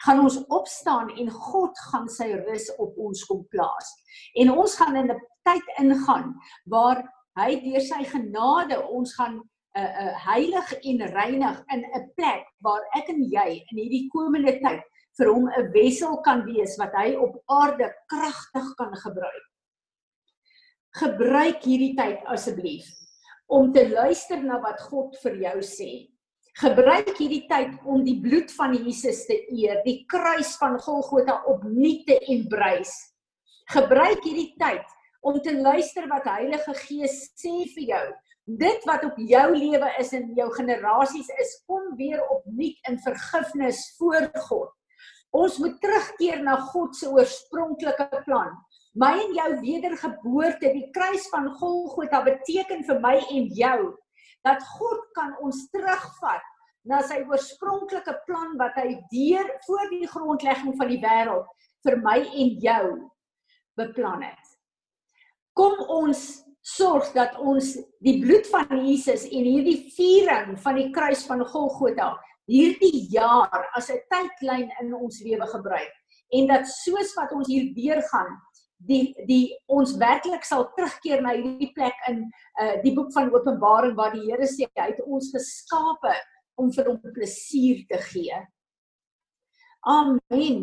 gaan ons opstaan en God gaan sy rus op ons kom plaas. En ons gaan in 'n tyd ingaan waar hy deur sy genade ons gaan uh, uh, heilig en reinig in 'n plek waar ek en jy in hierdie komende tyd vir hom 'n wessel kan wees wat hy op aarde kragtig kan gebruik. Gebruik hierdie tyd asseblief om te luister na wat God vir jou sê. Gebruik hierdie tyd om die bloed van Jesus te eer, die kruis van Golgotha opnuut te embrace. Gebruik hierdie tyd om te luister wat Heilige Gees sê vir jou. Dit wat op jou lewe is en jou generasies is, kom weer opnuut in vergifnis voor God. Ons moet terugkeer na God se oorspronklike plan. My en jou wedergeboorte, die kruis van Golgotha beteken vir my en jou dat God kan ons terugvat na sy oorspronklike plan wat hy deur voor die grondlegging van die wêreld vir my en jou beplan het. Kom ons sorg dat ons die bloed van Jesus en hierdie viering van die kruis van Golgotha hierdie jaar as 'n tydlyn in ons lewe gebruik en dat soos wat ons hier deurgaan die die ons werklik sal terugkeer na hierdie plek in uh, die boek van Openbaring waar die Here sê hy het ons geskape om vir hom plesier te gee. Amen.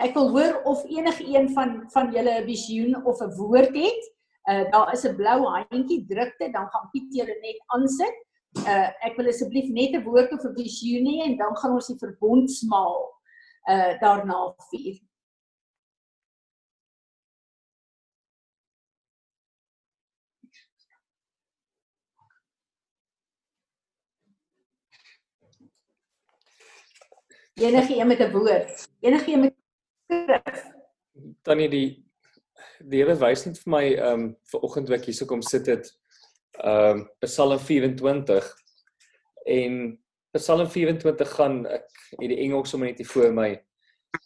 Ek wil hoor of enige een van van julle 'n visioen of 'n woord het. Uh daar is 'n blou handjie, druk dit, dan gaan Piet julle net aansit uh ek wil asseblief net 'n woord of 'n visioen hê en dan gaan ons die verbondsmaal uh daarna vier. Enige een met 'n woord, enige een met skrif. Tannie die die Here wys net vir my ehm um, vir oggend wat ek hier so kom sit het ehm um, Psalm 24 en Psalm 24 gaan ek hierdie Engels sommer net hier voor my.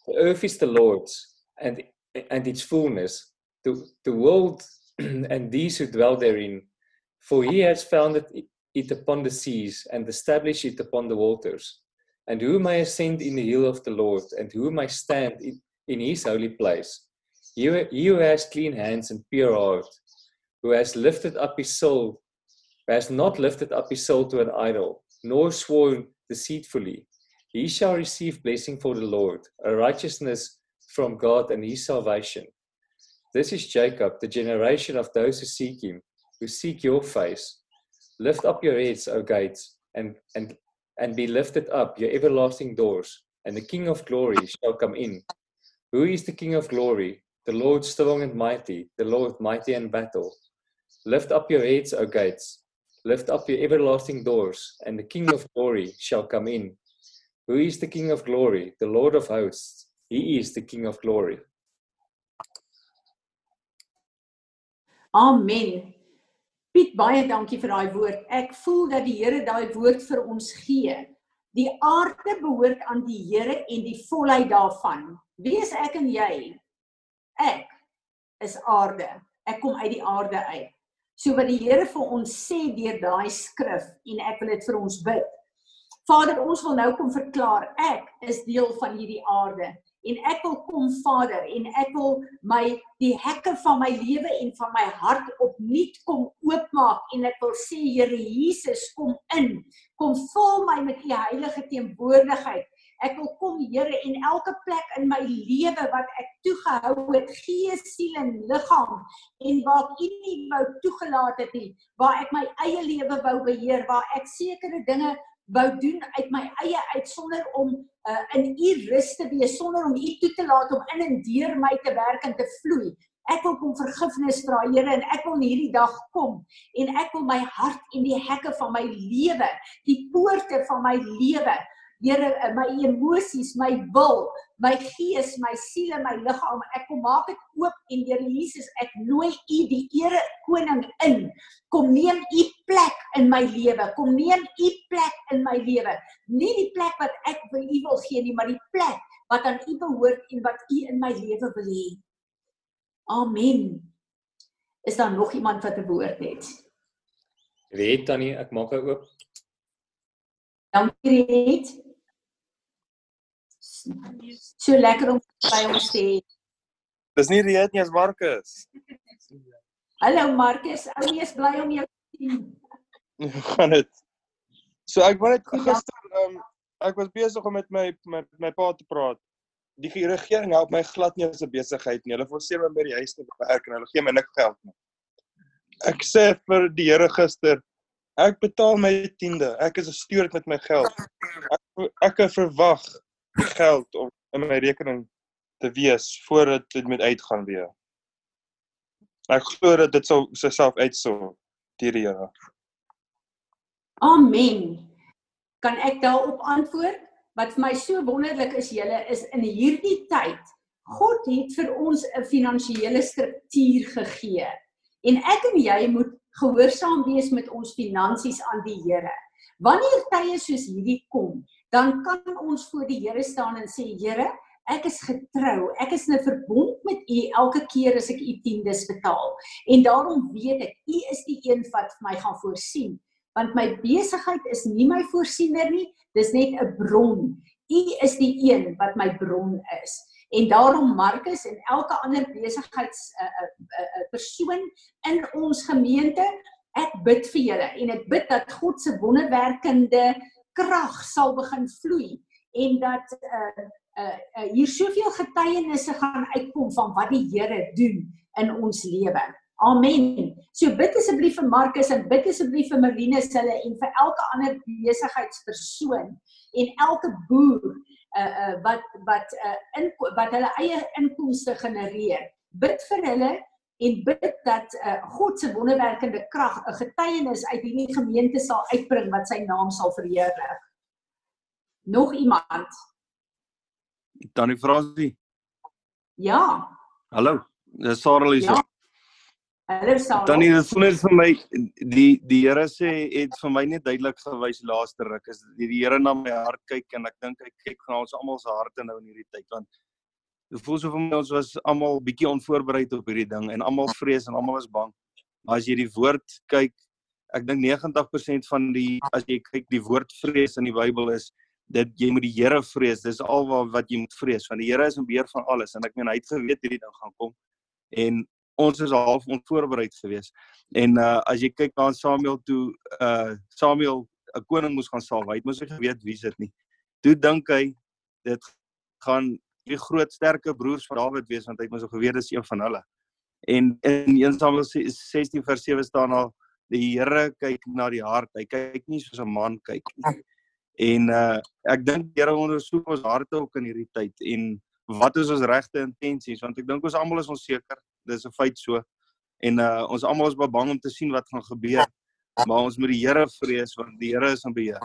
The earth is the Lord's and and its fullness. The the world and these who dwell therein. For he has founded it upon the seas and established it upon the waters. And who may ascend in the hill of the Lord and who may stand in, in his holy place he, he who has clean hands and pure heart who has lifted up his soul has not lifted up his soul to an idol, nor sworn deceitfully, he shall receive blessing for the Lord, a righteousness from God and his salvation. This is Jacob, the generation of those who seek him, who seek your face. Lift up your heads, O gates, and, and, and be lifted up, your everlasting doors, and the King of glory shall come in. Who is the King of glory? The Lord strong and mighty, the Lord mighty in battle. Lift up your heads, O gates, Lift up your everlasting doors, and the King of glory shall come in. Who is the King of glory? The Lord of hosts. He is the King of glory. Amen. Piet, baie dankie vir daai woord. Ek voel dat die Here daai woord vir ons gee. Die aarde behoort aan die Here en die volheid daarvan. Wie is ek en jy? Ek is aarde. Ek kom uit die aarde uit. So wat die Here vir ons sê deur daai skrif en ek wil dit vir ons bid. Vader, ons wil nou kom verklaar ek is deel van hierdie aarde en ek wil kom Vader en ek wil my die hekke van my lewe en van my hart opnuut kom oopmaak en ek wil sê Here Jesus kom in kom vul my met u heilige teenwoordigheid Ek wil kom Here en elke plek in my lewe wat ek toegehou het, gees, siel en liggaam en waar ek U nie wou toegelaat het nie, waar ek my eie lewe wou beheer, waar ek sekere dinge wou doen uit my eie uit sonder om uh, in U rus te wees, sonder om U toe te laat om in en deur my te werk en te vloei. Ek wil kom vergifnis vra Here en ek wil hierdie dag kom en ek wil my hart en die hekke van my lewe, die poorte van my lewe Here, uh, my emosies, my wil, my gees, my siel en my liggaam, ek kom maak dit oop en Here Jesus, ek nooi U die Here koning in. Kom neem U plek in my lewe. Kom neem U plek in my lewe. Nie die plek wat ek vir U wil gee nie, maar die plek wat aan U behoort en wat U in my lewe wil hê. Amen. Is daar nog iemand wat 'n woord het? Weet Tannie, ek maak haar oop. Dankie Riet. So lekker om by ons te hê. Dis nie Riet nie, dis Marcus. Hallo Marcus, ou nee, is bly om jou te sien. Hoe gaan dit? So ek wou net gister um, ek was besig om met my my my pa te praat. Die regering help my glad nie as 'n besigheid nie. Hulle forceer my by die huis te werk en hulle gee my niks geld nie. Ek sê vir die Here gister, ek betaal my tiende. Ek is 'n steward met my geld. Ek ek verwag die geld om in my rekening te wees voordat dit moet uitgaan weer. Ek glo dat dit sal self uitsort deur die Here. Amen. Kan ek daarop antwoord? Wat vir my so wonderlik is julle is in hierdie tyd God het vir ons 'n finansiële struktuur gegee. En ek en jy moet gehoorsaam wees met ons finansies aan die Here. Wanneer tye soos hierdie kom, dan kan ons voor die Here staan en sê Here, ek is getrou. Ek is 'n verbond met U elke keer as ek U tiendes betaal. En daarom weet ek U is die een wat vir my gaan voorsien. Want my besigheid is nie my voorsiener nie, dis net 'n bron. U is die een wat my bron is. En daarom Markus en elke ander besigheids 'n uh, 'n uh, uh, persoon in ons gemeente, ek bid vir julle en ek bid dat God se wonderwerkende krag sal begin vloei en dat uh uh, uh hier soveel getuienisse gaan uitkom van wat die Here doen in ons lewe. Amen. So bid asseblief vir Markus en bid asseblief vir Marlene hulle en vir elke ander besigheidspersoon en elke boer uh wat wat uh in wat hulle eie inkomste genereer. Bid vir hulle en bid dat uh God se wonderwerkende krag 'n getuienis uit hierdie gemeente sal uitbring wat sy naam sal verheerlik. Nog iemand? Tannie Fransie. Ja. Hallo. Dis Sarah hier. Ja. Hallo Sarah. Tannie, dit voel net vir my die die Here sê het vir my net duidelik gewys laaste ruk is die, die Here na my hart kyk en ek dink hy kyk na ons almal se harte nou in hierdie tyd want dit voel so vir my ons was almal bietjie onvoorbereid op hierdie ding en almal vrees en almal is bang. Maar as jy die woord kyk, ek dink 90% van die as jy kyk die woord vrees in die Bybel is dit jy moet die Here vrees. Dis al wat wat jy moet vrees want die Here is in beheer van alles en ek meen hy het geweet hierdie ding gaan kom en ons is half onvoorbereid geweest. En uh as jy kyk na Samuel toe uh Samuel 'n koning moes gaan salf, hy het mos nie geweet wie dit nie. Toe dink hy dit gaan die groot sterke broers van Dawid wees want hy het mos geweet dis een van hulle. En in 1 Samuel 16 vers 7 staan al die Here kyk na die hart. Hy kyk nie soos 'n man kyk nie. En uh ek dink die Here ondersoek ons harte ook in hierdie tyd en wat is ons regte intensies want ek dink ons almal is onseker dis 'n feit so. En uh ons almal is bang om te sien wat gaan gebeur. Maar ons moet die Here vrees want die Here is in beheer.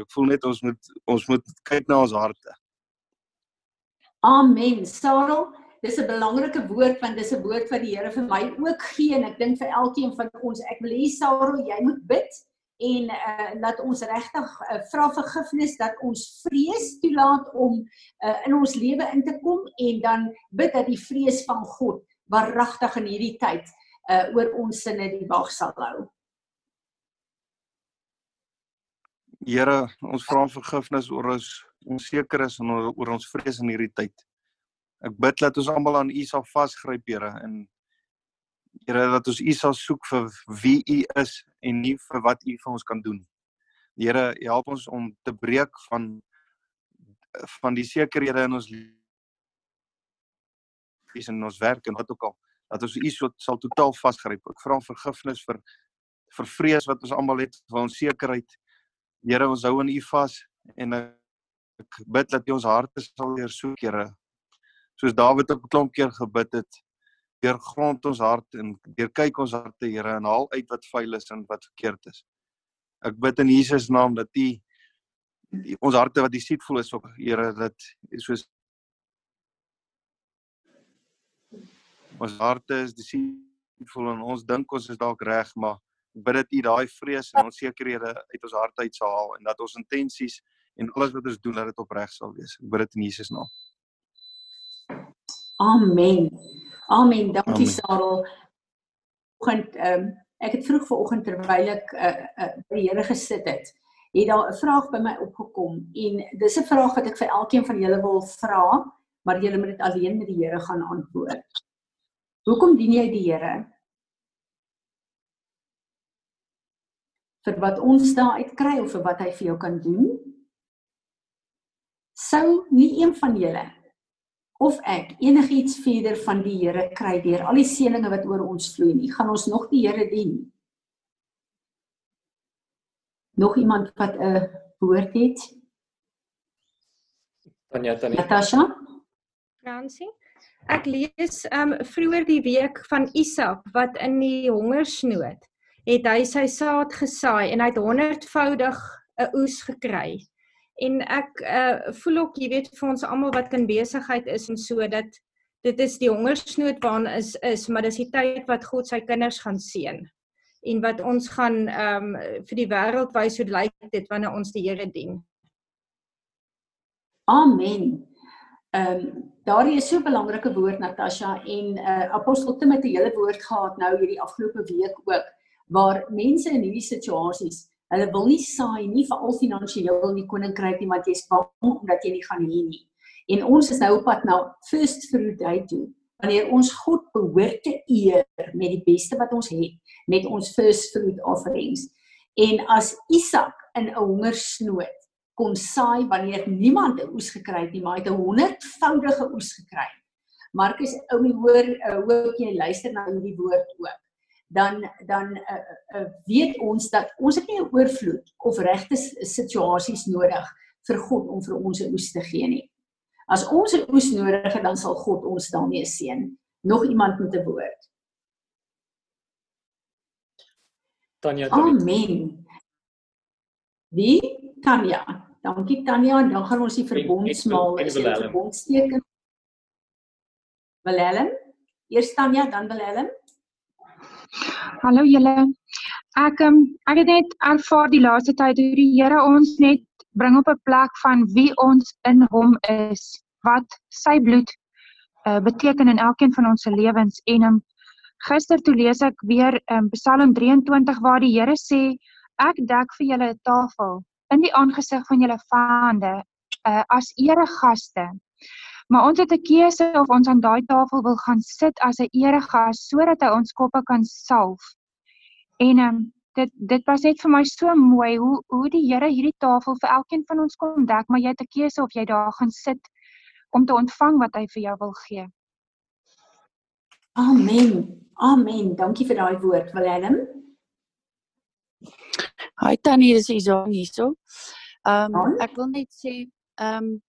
Ek voel net ons moet ons moet kyk na ons harte. Amen. Sarel, dis 'n belangrike woord want dis 'n woord wat die Here vir my ook gee en ek dink vir elkeen van ons. Ek wil hê Sarel, jy moet bid en uh laat ons regtig uh, vra vergifnis dat ons vrees toelaat om uh, in ons lewe in te kom en dan bid dat die vrees van God waaragtig in hierdie tyd uh oor ons sinne die wag sal hou. Here, ons vra vergifnis oor ons onseker is en oor ons vrees in hierdie tyd. Ek bid dat ons almal aan U sal vasgryp, Here, en Here dat ons U sal soek vir wie U is en nie vir wat U vir ons kan doen. Here, help ons om te breek van van die sekerhede in ons is in ons werk en wat ook al dat ons U so, sal totaal vasgryp. Ek vra vergifnis vir vir vrees wat ons almal het, vir onsekerheid. Here, ons hou in U vas en ek bid dat U ons harte sal leer soek, Here. Soos Dawid op 'n klomp keer gebid het, deur grond ons hart en deur kyk ons harte, Here, en haal uit wat vuil is en wat verkeerd is. Ek bid in Jesus naam dat U die, ons harte wat disietful is ook Here dat soos ons harte is disietful en ons dink ons is dalk reg maar ek bid dat u daai vrees en onsekerhede uit ons hart uit sal haal en dat ons intensies en alles wat ons doen dat dit opreg sal wees. Ek bid dit in Jesus naam. Amen. Amen. Dankie Sarel. Oggend ehm um, ek het vroeg vanoggend terwyl ek uh, uh, by die Here gesit het, het daar 'n vraag by my opgekom en dis 'n vraag wat ek vir elkeen van julle wil vra, maar julle moet dit alleen met die Here gaan antwoord. Hoekom dien jy die Here? vir wat ons daar uit kry of vir wat hy vir jou kan doen. Sou nie een van julle of ek enigiets verder van die Here kry deur al die seëninge wat oor ons vloei nie, gaan ons nog die Here dien. Nog iemand wat 'n woord het? Tanya Tanya. Natasha? Fransie. Ek lees um vroeër die week van Isak wat in die hongersnood het hy sy saad gesaai en hy het honderdvoudig 'n oes gekry. En ek uh voel ook jy weet vir ons almal wat in besigheid is en so dat dit is die hongersnood waarna is is, maar dis die tyd wat God sy kinders gaan seën en wat ons gaan um vir die wêreld wys hoe lyk dit wanneer ons die Here dien. Amen. Ehm um, daardie is so 'n belangrike woord Natasha en uh apostel Tim het 'n hele woord gehad nou hierdie afgelope week ook waar mense in hierdie situasies Hulle wil nie saai nie vir al finansiëel in die koninkryk nie want jy's bang omdat jy nie gaan hê nie. En ons is nou op pad na first fruit day toe. Wanneer ons God behoort te eer met die beste wat ons het, met ons first fruit offerings. En as Isak in 'n hongersnood kon saai wanneer niemand 'n oes gekry het nie, maar hy het 'n honderdvoudige oes gekry. Markus, ou my hoor, hoor jy luister na hierdie woord ook dan dan uh, uh, weet ons dat ons het nie 'n oorvloed of regte situasies nodig vir God om vir ons 'n oes te gee nie. As ons 'n oes nodig het, dan sal God ons daarmee seën. Nog iemand met 'n woord. Tanya. Amen. Wie? Tanya. Dankie Tanya. Dan gaan ons die verbondsmaal is die verbondsteken. Willem. Eers Tanya, dan Willem. Hallo julle. Ek um, ek het net ervaar die laaste tyd hoe die Here ons net bring op 'n plek van wie ons in hom is, wat sy bloed uh, beteken in elkeen van ons se lewens en um, gister toe lees ek weer um, Psalm 23 waar die Here sê ek dek vir julle 'n tafel in die aangesig van julle vyande uh, as eregaste. Maar ons het 'n keuse of ons aan daai tafel wil gaan sit as 'n eregas sodat hy ons koppe kan salf. En ehm um, dit dit was net vir my so mooi hoe hoe die Here hierdie tafel vir elkeen van ons kom dek, maar jy het 'n keuse of jy daar gaan sit om te ontvang wat hy vir jou wil gee. Amen. Amen. Dankie vir daai woord, Willem. Hi Tannie, dis Izon hierso. Ehm um, ek wil net sê ehm um,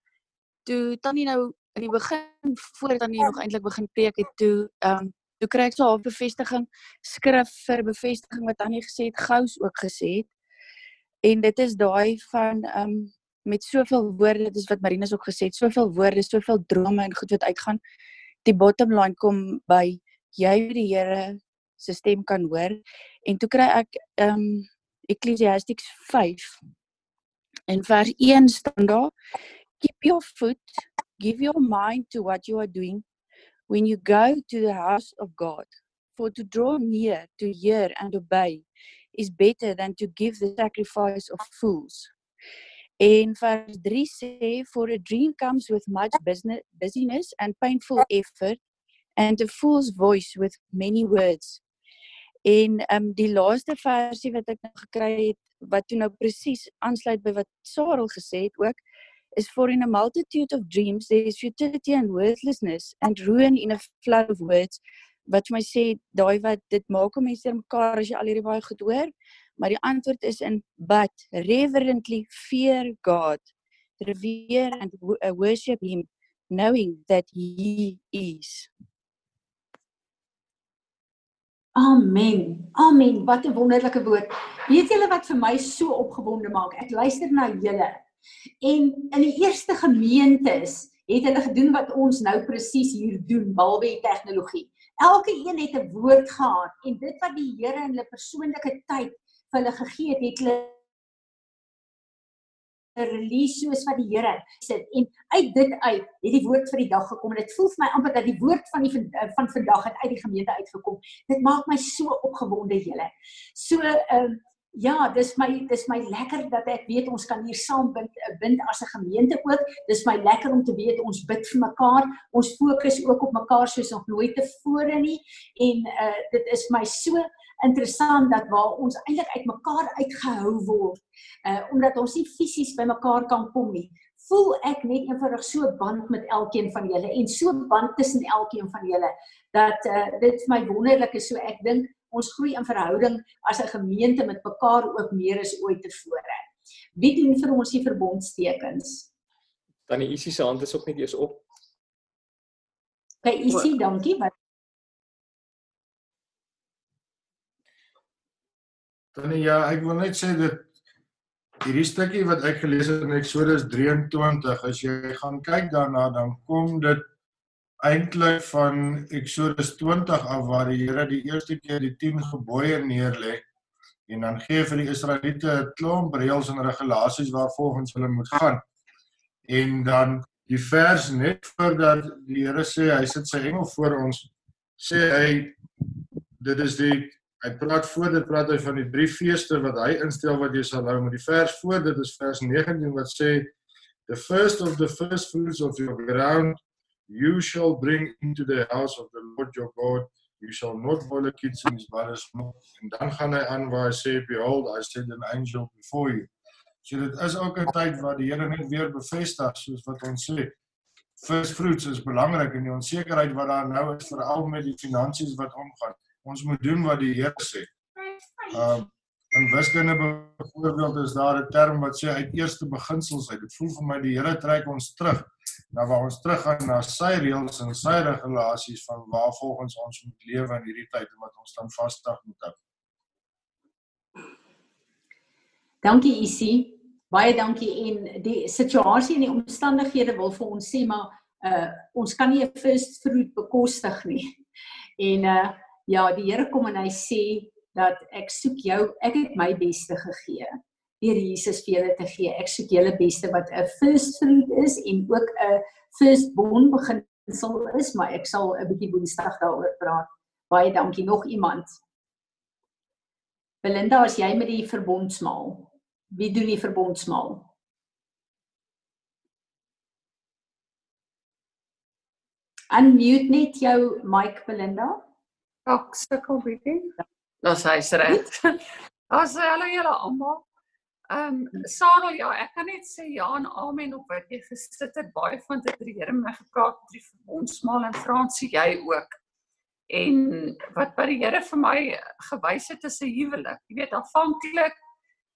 toe Tannie nou in die begin voordat dan nie nog eintlik begin preek het toe ehm um, toe kry ek so 'n bevestiging skrif vir bevestiging wat Annie gesê het gous ook gesê het. En dit is daai van ehm um, met soveel woorde dit is wat Marinus ook gesê het soveel woorde soveel drome en goed wat uitgaan die bottom line kom by jy die Here se stem kan hoor. En toe kry ek ehm um, Ecclesiastes 5 en vers 1 staan daar keep your foot Give your mind to what you are doing when you go to the house of God. For to draw near to hear and obey is better than to give the sacrifice of fools. In vers 3 sê for a dream comes with much business, busyness and painful effort and a fool's voice with many words. En um die laaste versie wat ek nou gekry het wat toe nou presies aansluit by wat Sarel gesê het ook is for in a multitude of dreams there is futility and worthlessness and ruin in a flood of words wat my sê daai wat dit maak om mense mekaar as jy al hierdie baie goed hoor maar die antwoord is in but reverently fear God revere and uh, worship him knowing that he is Amen. Amen. Wat 'n wonderlike woord. Weet julle wat vir my so opgewonde maak? Ek luister na julle En in die eerste gemeentes het hulle gedoen wat ons nou presies hier doen, behalwe die tegnologie. Elke een het 'n woord gehad en dit wat die Here in hulle persoonlike tyd vir hulle gegee het, het hulle release soos wat die Here sit en uit dit uit het die woord vir die dag gekom en dit voel vir my amper dat die woord van die van vandag het uit die gemeente uitgekom. Dit maak my so opgewonde julle. So ehm uh, ja, dis my dis my lekker dat ek weet ons kan hier saam bind, bind as 'n gemeente ook. Dis my lekker om te weet ons bid vir mekaar. Ons fokus ook op mekaar soos nog nooit tevore nie en uh dit is my so interessant dat waar ons eintlik uitmekaar uitgehou word uh omdat ons nie fisies by mekaar kan kom nie voel ek net eenvoudig so band met elkeen van julle en so band tussen elkeen van julle dat uh dit vir my wonderlik is so ek dink ons groei in verhouding as 'n gemeente met mekaar ook meer as ooit tevore. Wie doen vir ons die verbondstekens? Dan die Isie se hand is ook net eers op. By Isie, dankie. Wat Dan ja, ek wil net sê dat hierdie stukkie wat ek gelees het in Eksodus 23, as jy gaan kyk daarna, dan kom dit eintlik van Eksodus 20 af waar die Here die eerste keer die 10 gebooie neerlê en dan gee vir die Israeliete 'n klomp reëls en regulasies waarvolgens hulle moet gaan. En dan die vers net voordat die Here sê hy sit sy engel voor ons, sê hy dit is die Hy praat voor dit praat hy van die drie feeste wat hy instel wat jy sal hou. Maar die vers voor dit is vers 19 wat sê the first of the first fruits of your ground you shall bring into the house of the Lord your God. You shall not boil kids in his brother's mouth. En dan gaan hy aan waar hy sê behold I send an angel before you. So dit is ook 'n tyd waar die Here net weer bevestig soos wat ons sê. Fruits is belangrik in die onsekerheid wat daar nou is veral met die finansies wat omgaan ons moet doen wat die Here sê. Uh in wiskunde byvoorbeeld is daar 'n term wat sê uit eerste beginsels uit. Dit voel vir my die Here trek ons terug na waar ons teruggaan na sy reëls en sy regulasies van waar volgens ons moet lewe in hierdie tyd en wat ons dan vasstig moet hou. Dankie Isie. Baie dankie en die situasie en die omstandighede wil vir ons sê maar uh ons kan nie 'n first fruit bekostig nie. En uh ja, die Here kom en hy sê dat ek soek jou, ek het my beste gegee deur Jesus vir julle te gee. Ek soek julle beste wat 'n first fruit is en ook 'n first born beginsel is, maar ek sal 'n bietjie woensdag daaroor praat. Baie dankie nog iemand. Belinda, as jy met die verbondsmaal. Wie doen die verbondsmaal? Unmute net jou mic Belinda. Ek sukkel bietjie. Dis hy's reg. As hallo julle almal. Ehm um, Sarel ja, ek kan net sê ja en amen op wat jy gesit het. Baie van dit het die Here my gepraat oor die verbondsmaal en Fransie jy ook. En wat by die Here vir my gewys het is 'n huwelik. Jy weet aanvanklik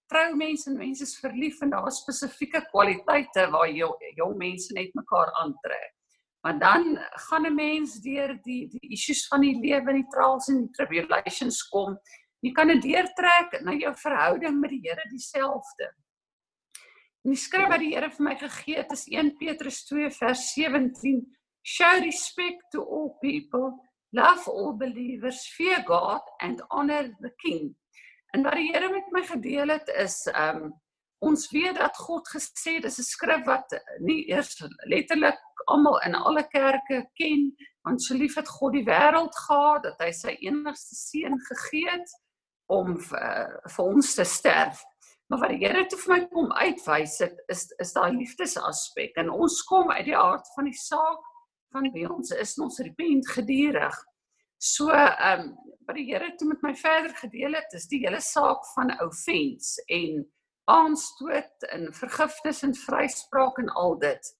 trou mense en mense is verlief en daar is spesifieke kwaliteite waar jy jong mense net mekaar aantrek. Maar dan gaan 'n mens deur die die issues van die lewe en die trials en die tribulations kom. Jy kan dit deurtrek na jou verhouding met die Here dieselfde. En die skrif wat die Here vir my gegee het is 1 Petrus 2 vers 17. Show respect to all people, love all believers, fear God and honor the king. En wat die Here met my gedeel het is um ons weet dat God gesê dis 'n skrif wat nie eers letterlik almal in alle kerke ken want so lief het God die wêreld gehad dat hy sy enigste seun gegee het om vir, vir ons te sterf. Maar wat die Here toe vir my kom uitwys het is is daai liefdesaspek en ons kom uit die aard van die saak van wie ons is ons repent gedurig. So ehm um, wat die Here toe met my verder gedeel het is die hele saak van offense en aanstoot en vergifnis en vryspraak en al dit.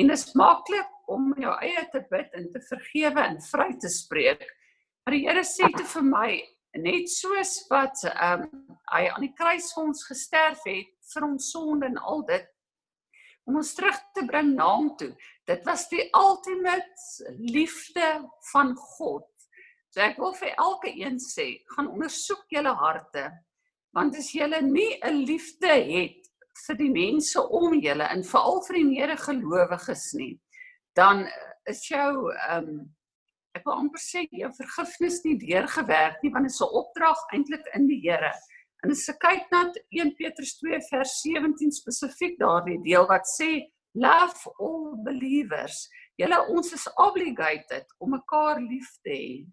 En dit is maklik om jou eie te bid en te vergewe en vry te spreek. Maar die Here sê te vir my net soos wat ehm um, hy aan die kruis vir ons gesterf het vir ons sonde en al dit om ons terug te bring na hom toe. Dit was die ultimate liefde van God. So ek wil vir elke een sê, gaan ondersoek julle harte want as jy nie 'n liefde het vir die mense om julle en veral vir die mede-gelowiges nie, dan is jou ehm um, ek wil amper sê jou vergifnis nie deurgewerk nie want dit is 'n opdrag eintlik in die Here. En as ek kyk na 1 Petrus 2 vers 17 spesifiek daardie deel wat sê love all believers. Julle ons is obligated om mekaar lief te hê.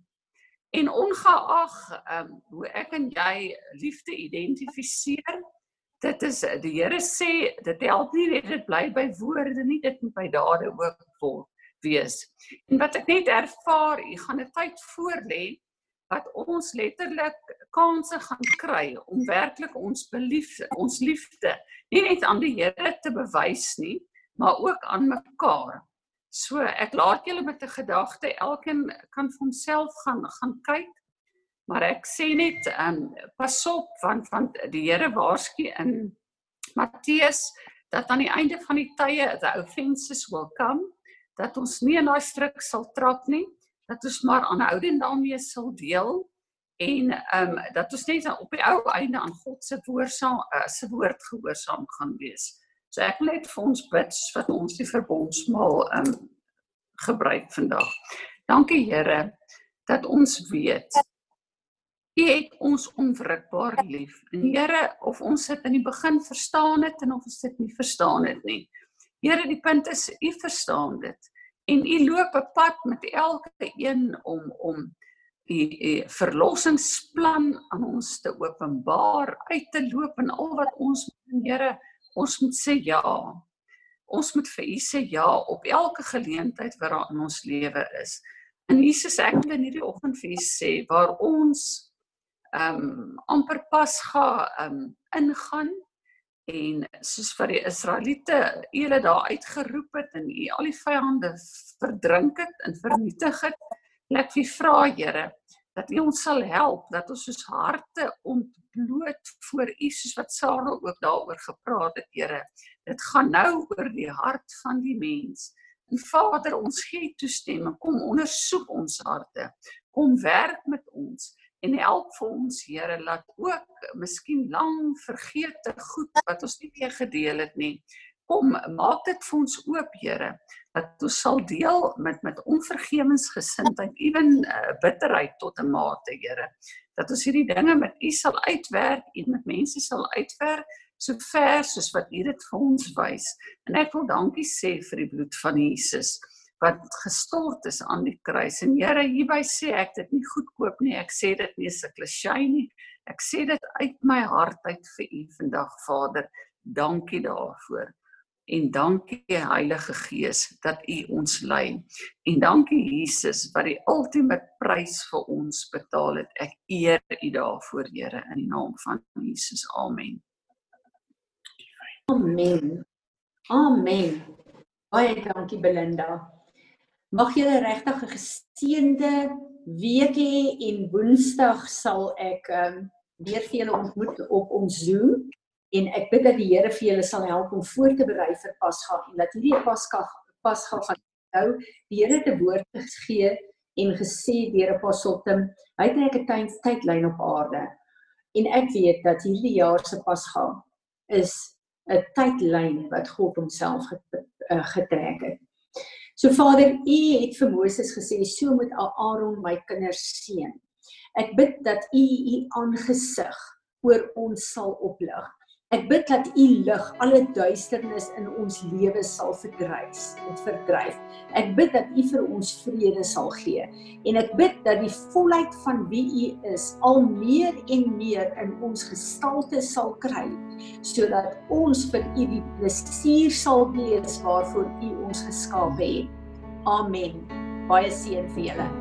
En ongeag ehm um, hoe ek en jy liefde identifiseer, dit is die Here sê dit help nie net dit bly by woorde nie, dit moet by dade ook word wees. En wat ek net ervaar, jy gaan 'n tyd voorlê wat ons letterlik kansse gaan kry om werklik ons belief ons liefde nie net aan die Here te bewys nie, maar ook aan mekaar. So ek laat julle met 'n gedagte, elkeen kan vir homself gaan gaan kyk. Maar ek sê net, um, pas op want want die Here waarsku in Matteus dat aan die einde van die tye the offenses will come, dat ons nie in daai struik sal trap nie, dat ons maar aanhoudend daarmee sal deel en ehm um, dat ons net op die ou einde aan God se woord sal uh, se woord gehoorsaam gaan wees. So ek wil net vir ons bid wat ons die verbondsmaal um gebruik vandag. Dankie Here dat ons weet U het ons onwrikbaar lief. En Here, of ons dit in die begin verstaan het en of ons dit nie verstaan het nie. Here, die punt is U verstaan dit en U loop 'n pad met elke een om om die verlossingsplan aan ons te openbaar, uit te loop en al wat ons Here Ons moet sê ja. Ons moet vir U sê ja op elke geleentheid wat daar in ons lewe is. En Jesus, ek wil in hierdie oggend vir U sê waar ons ehm um, amper pas gaan ehm um, ingaan en soos vir die Israeliete, U het daar uitgeroep het en U al die vyande verdrink het en vernietig het. Ek wil vra Here dat U ons sal help dat ons soos harte ont bloot voor U soos wat Sarah ook daaroor gepraat het, Here. Dit gaan nou oor die hart van die mens. En Vader, ons gee toestemming. Kom ondersoek ons harte. Kom werk met ons en help vir ons, Here, laat ook miskien lang vergete goed wat ons nie meer gedeel het nie. Kom, maak dit vir ons oop, Here, dat ons sal deel met met onvergewensgesindheid, ewen uh, bitterheid tot 'n mate, Here dat ons hierdie dinge met U sal uitwerk en met mense sal uitwerk so ver soos wat U dit vir ons wys. En ek wil dankie sê vir die bloed van Jesus wat gestort is aan die kruis. En Here, hierby sê ek dit nie goedkoop nie. Ek sê dit nie as 'n klisjé nie. Ek sê dit uit my hart uit vir U vandag, Vader. Dankie daarvoor en dankie Heilige Gees dat U ons lei. En dankie Jesus wat die ultimate prys vir ons betaal het. Ek eer U daarvoor, Here, in die naam van Jesus. Amen. Amen. Amen. Baie dankie Belinda. Mag julle regtig 'n geseënde week hê en Woensdag sal ek um, weer vir julle ontmoet op ons Zoom en ek bid dat die Here vir julle sal help om voor te berei vir Pasga en dat hierdie Pasga Pasga gaan nou die Here te woord gegee en gesê deur Apostel Tim hy net 'n tyd tydlyn op aarde en ek weet dat hierdie jaar se Pasga is 'n tydlyn wat God homself eh, getrek het. So Vader, U het vir Moses gesê, "So moet Aaron my kinders seën." Ek bid dat U U aangesig oor ons sal oplig. Ek bid dat U lig alle duisternis in ons lewe sal verdryf, dit verdryf. Ek bid dat U vir ons vrede sal gee en ek bid dat die volheid van wie U is al meer en meer in ons gestalte sal kry sodat ons vir U die plesier sal wees waarvoor U ons geskaap het. Amen. Baie seën vir julle.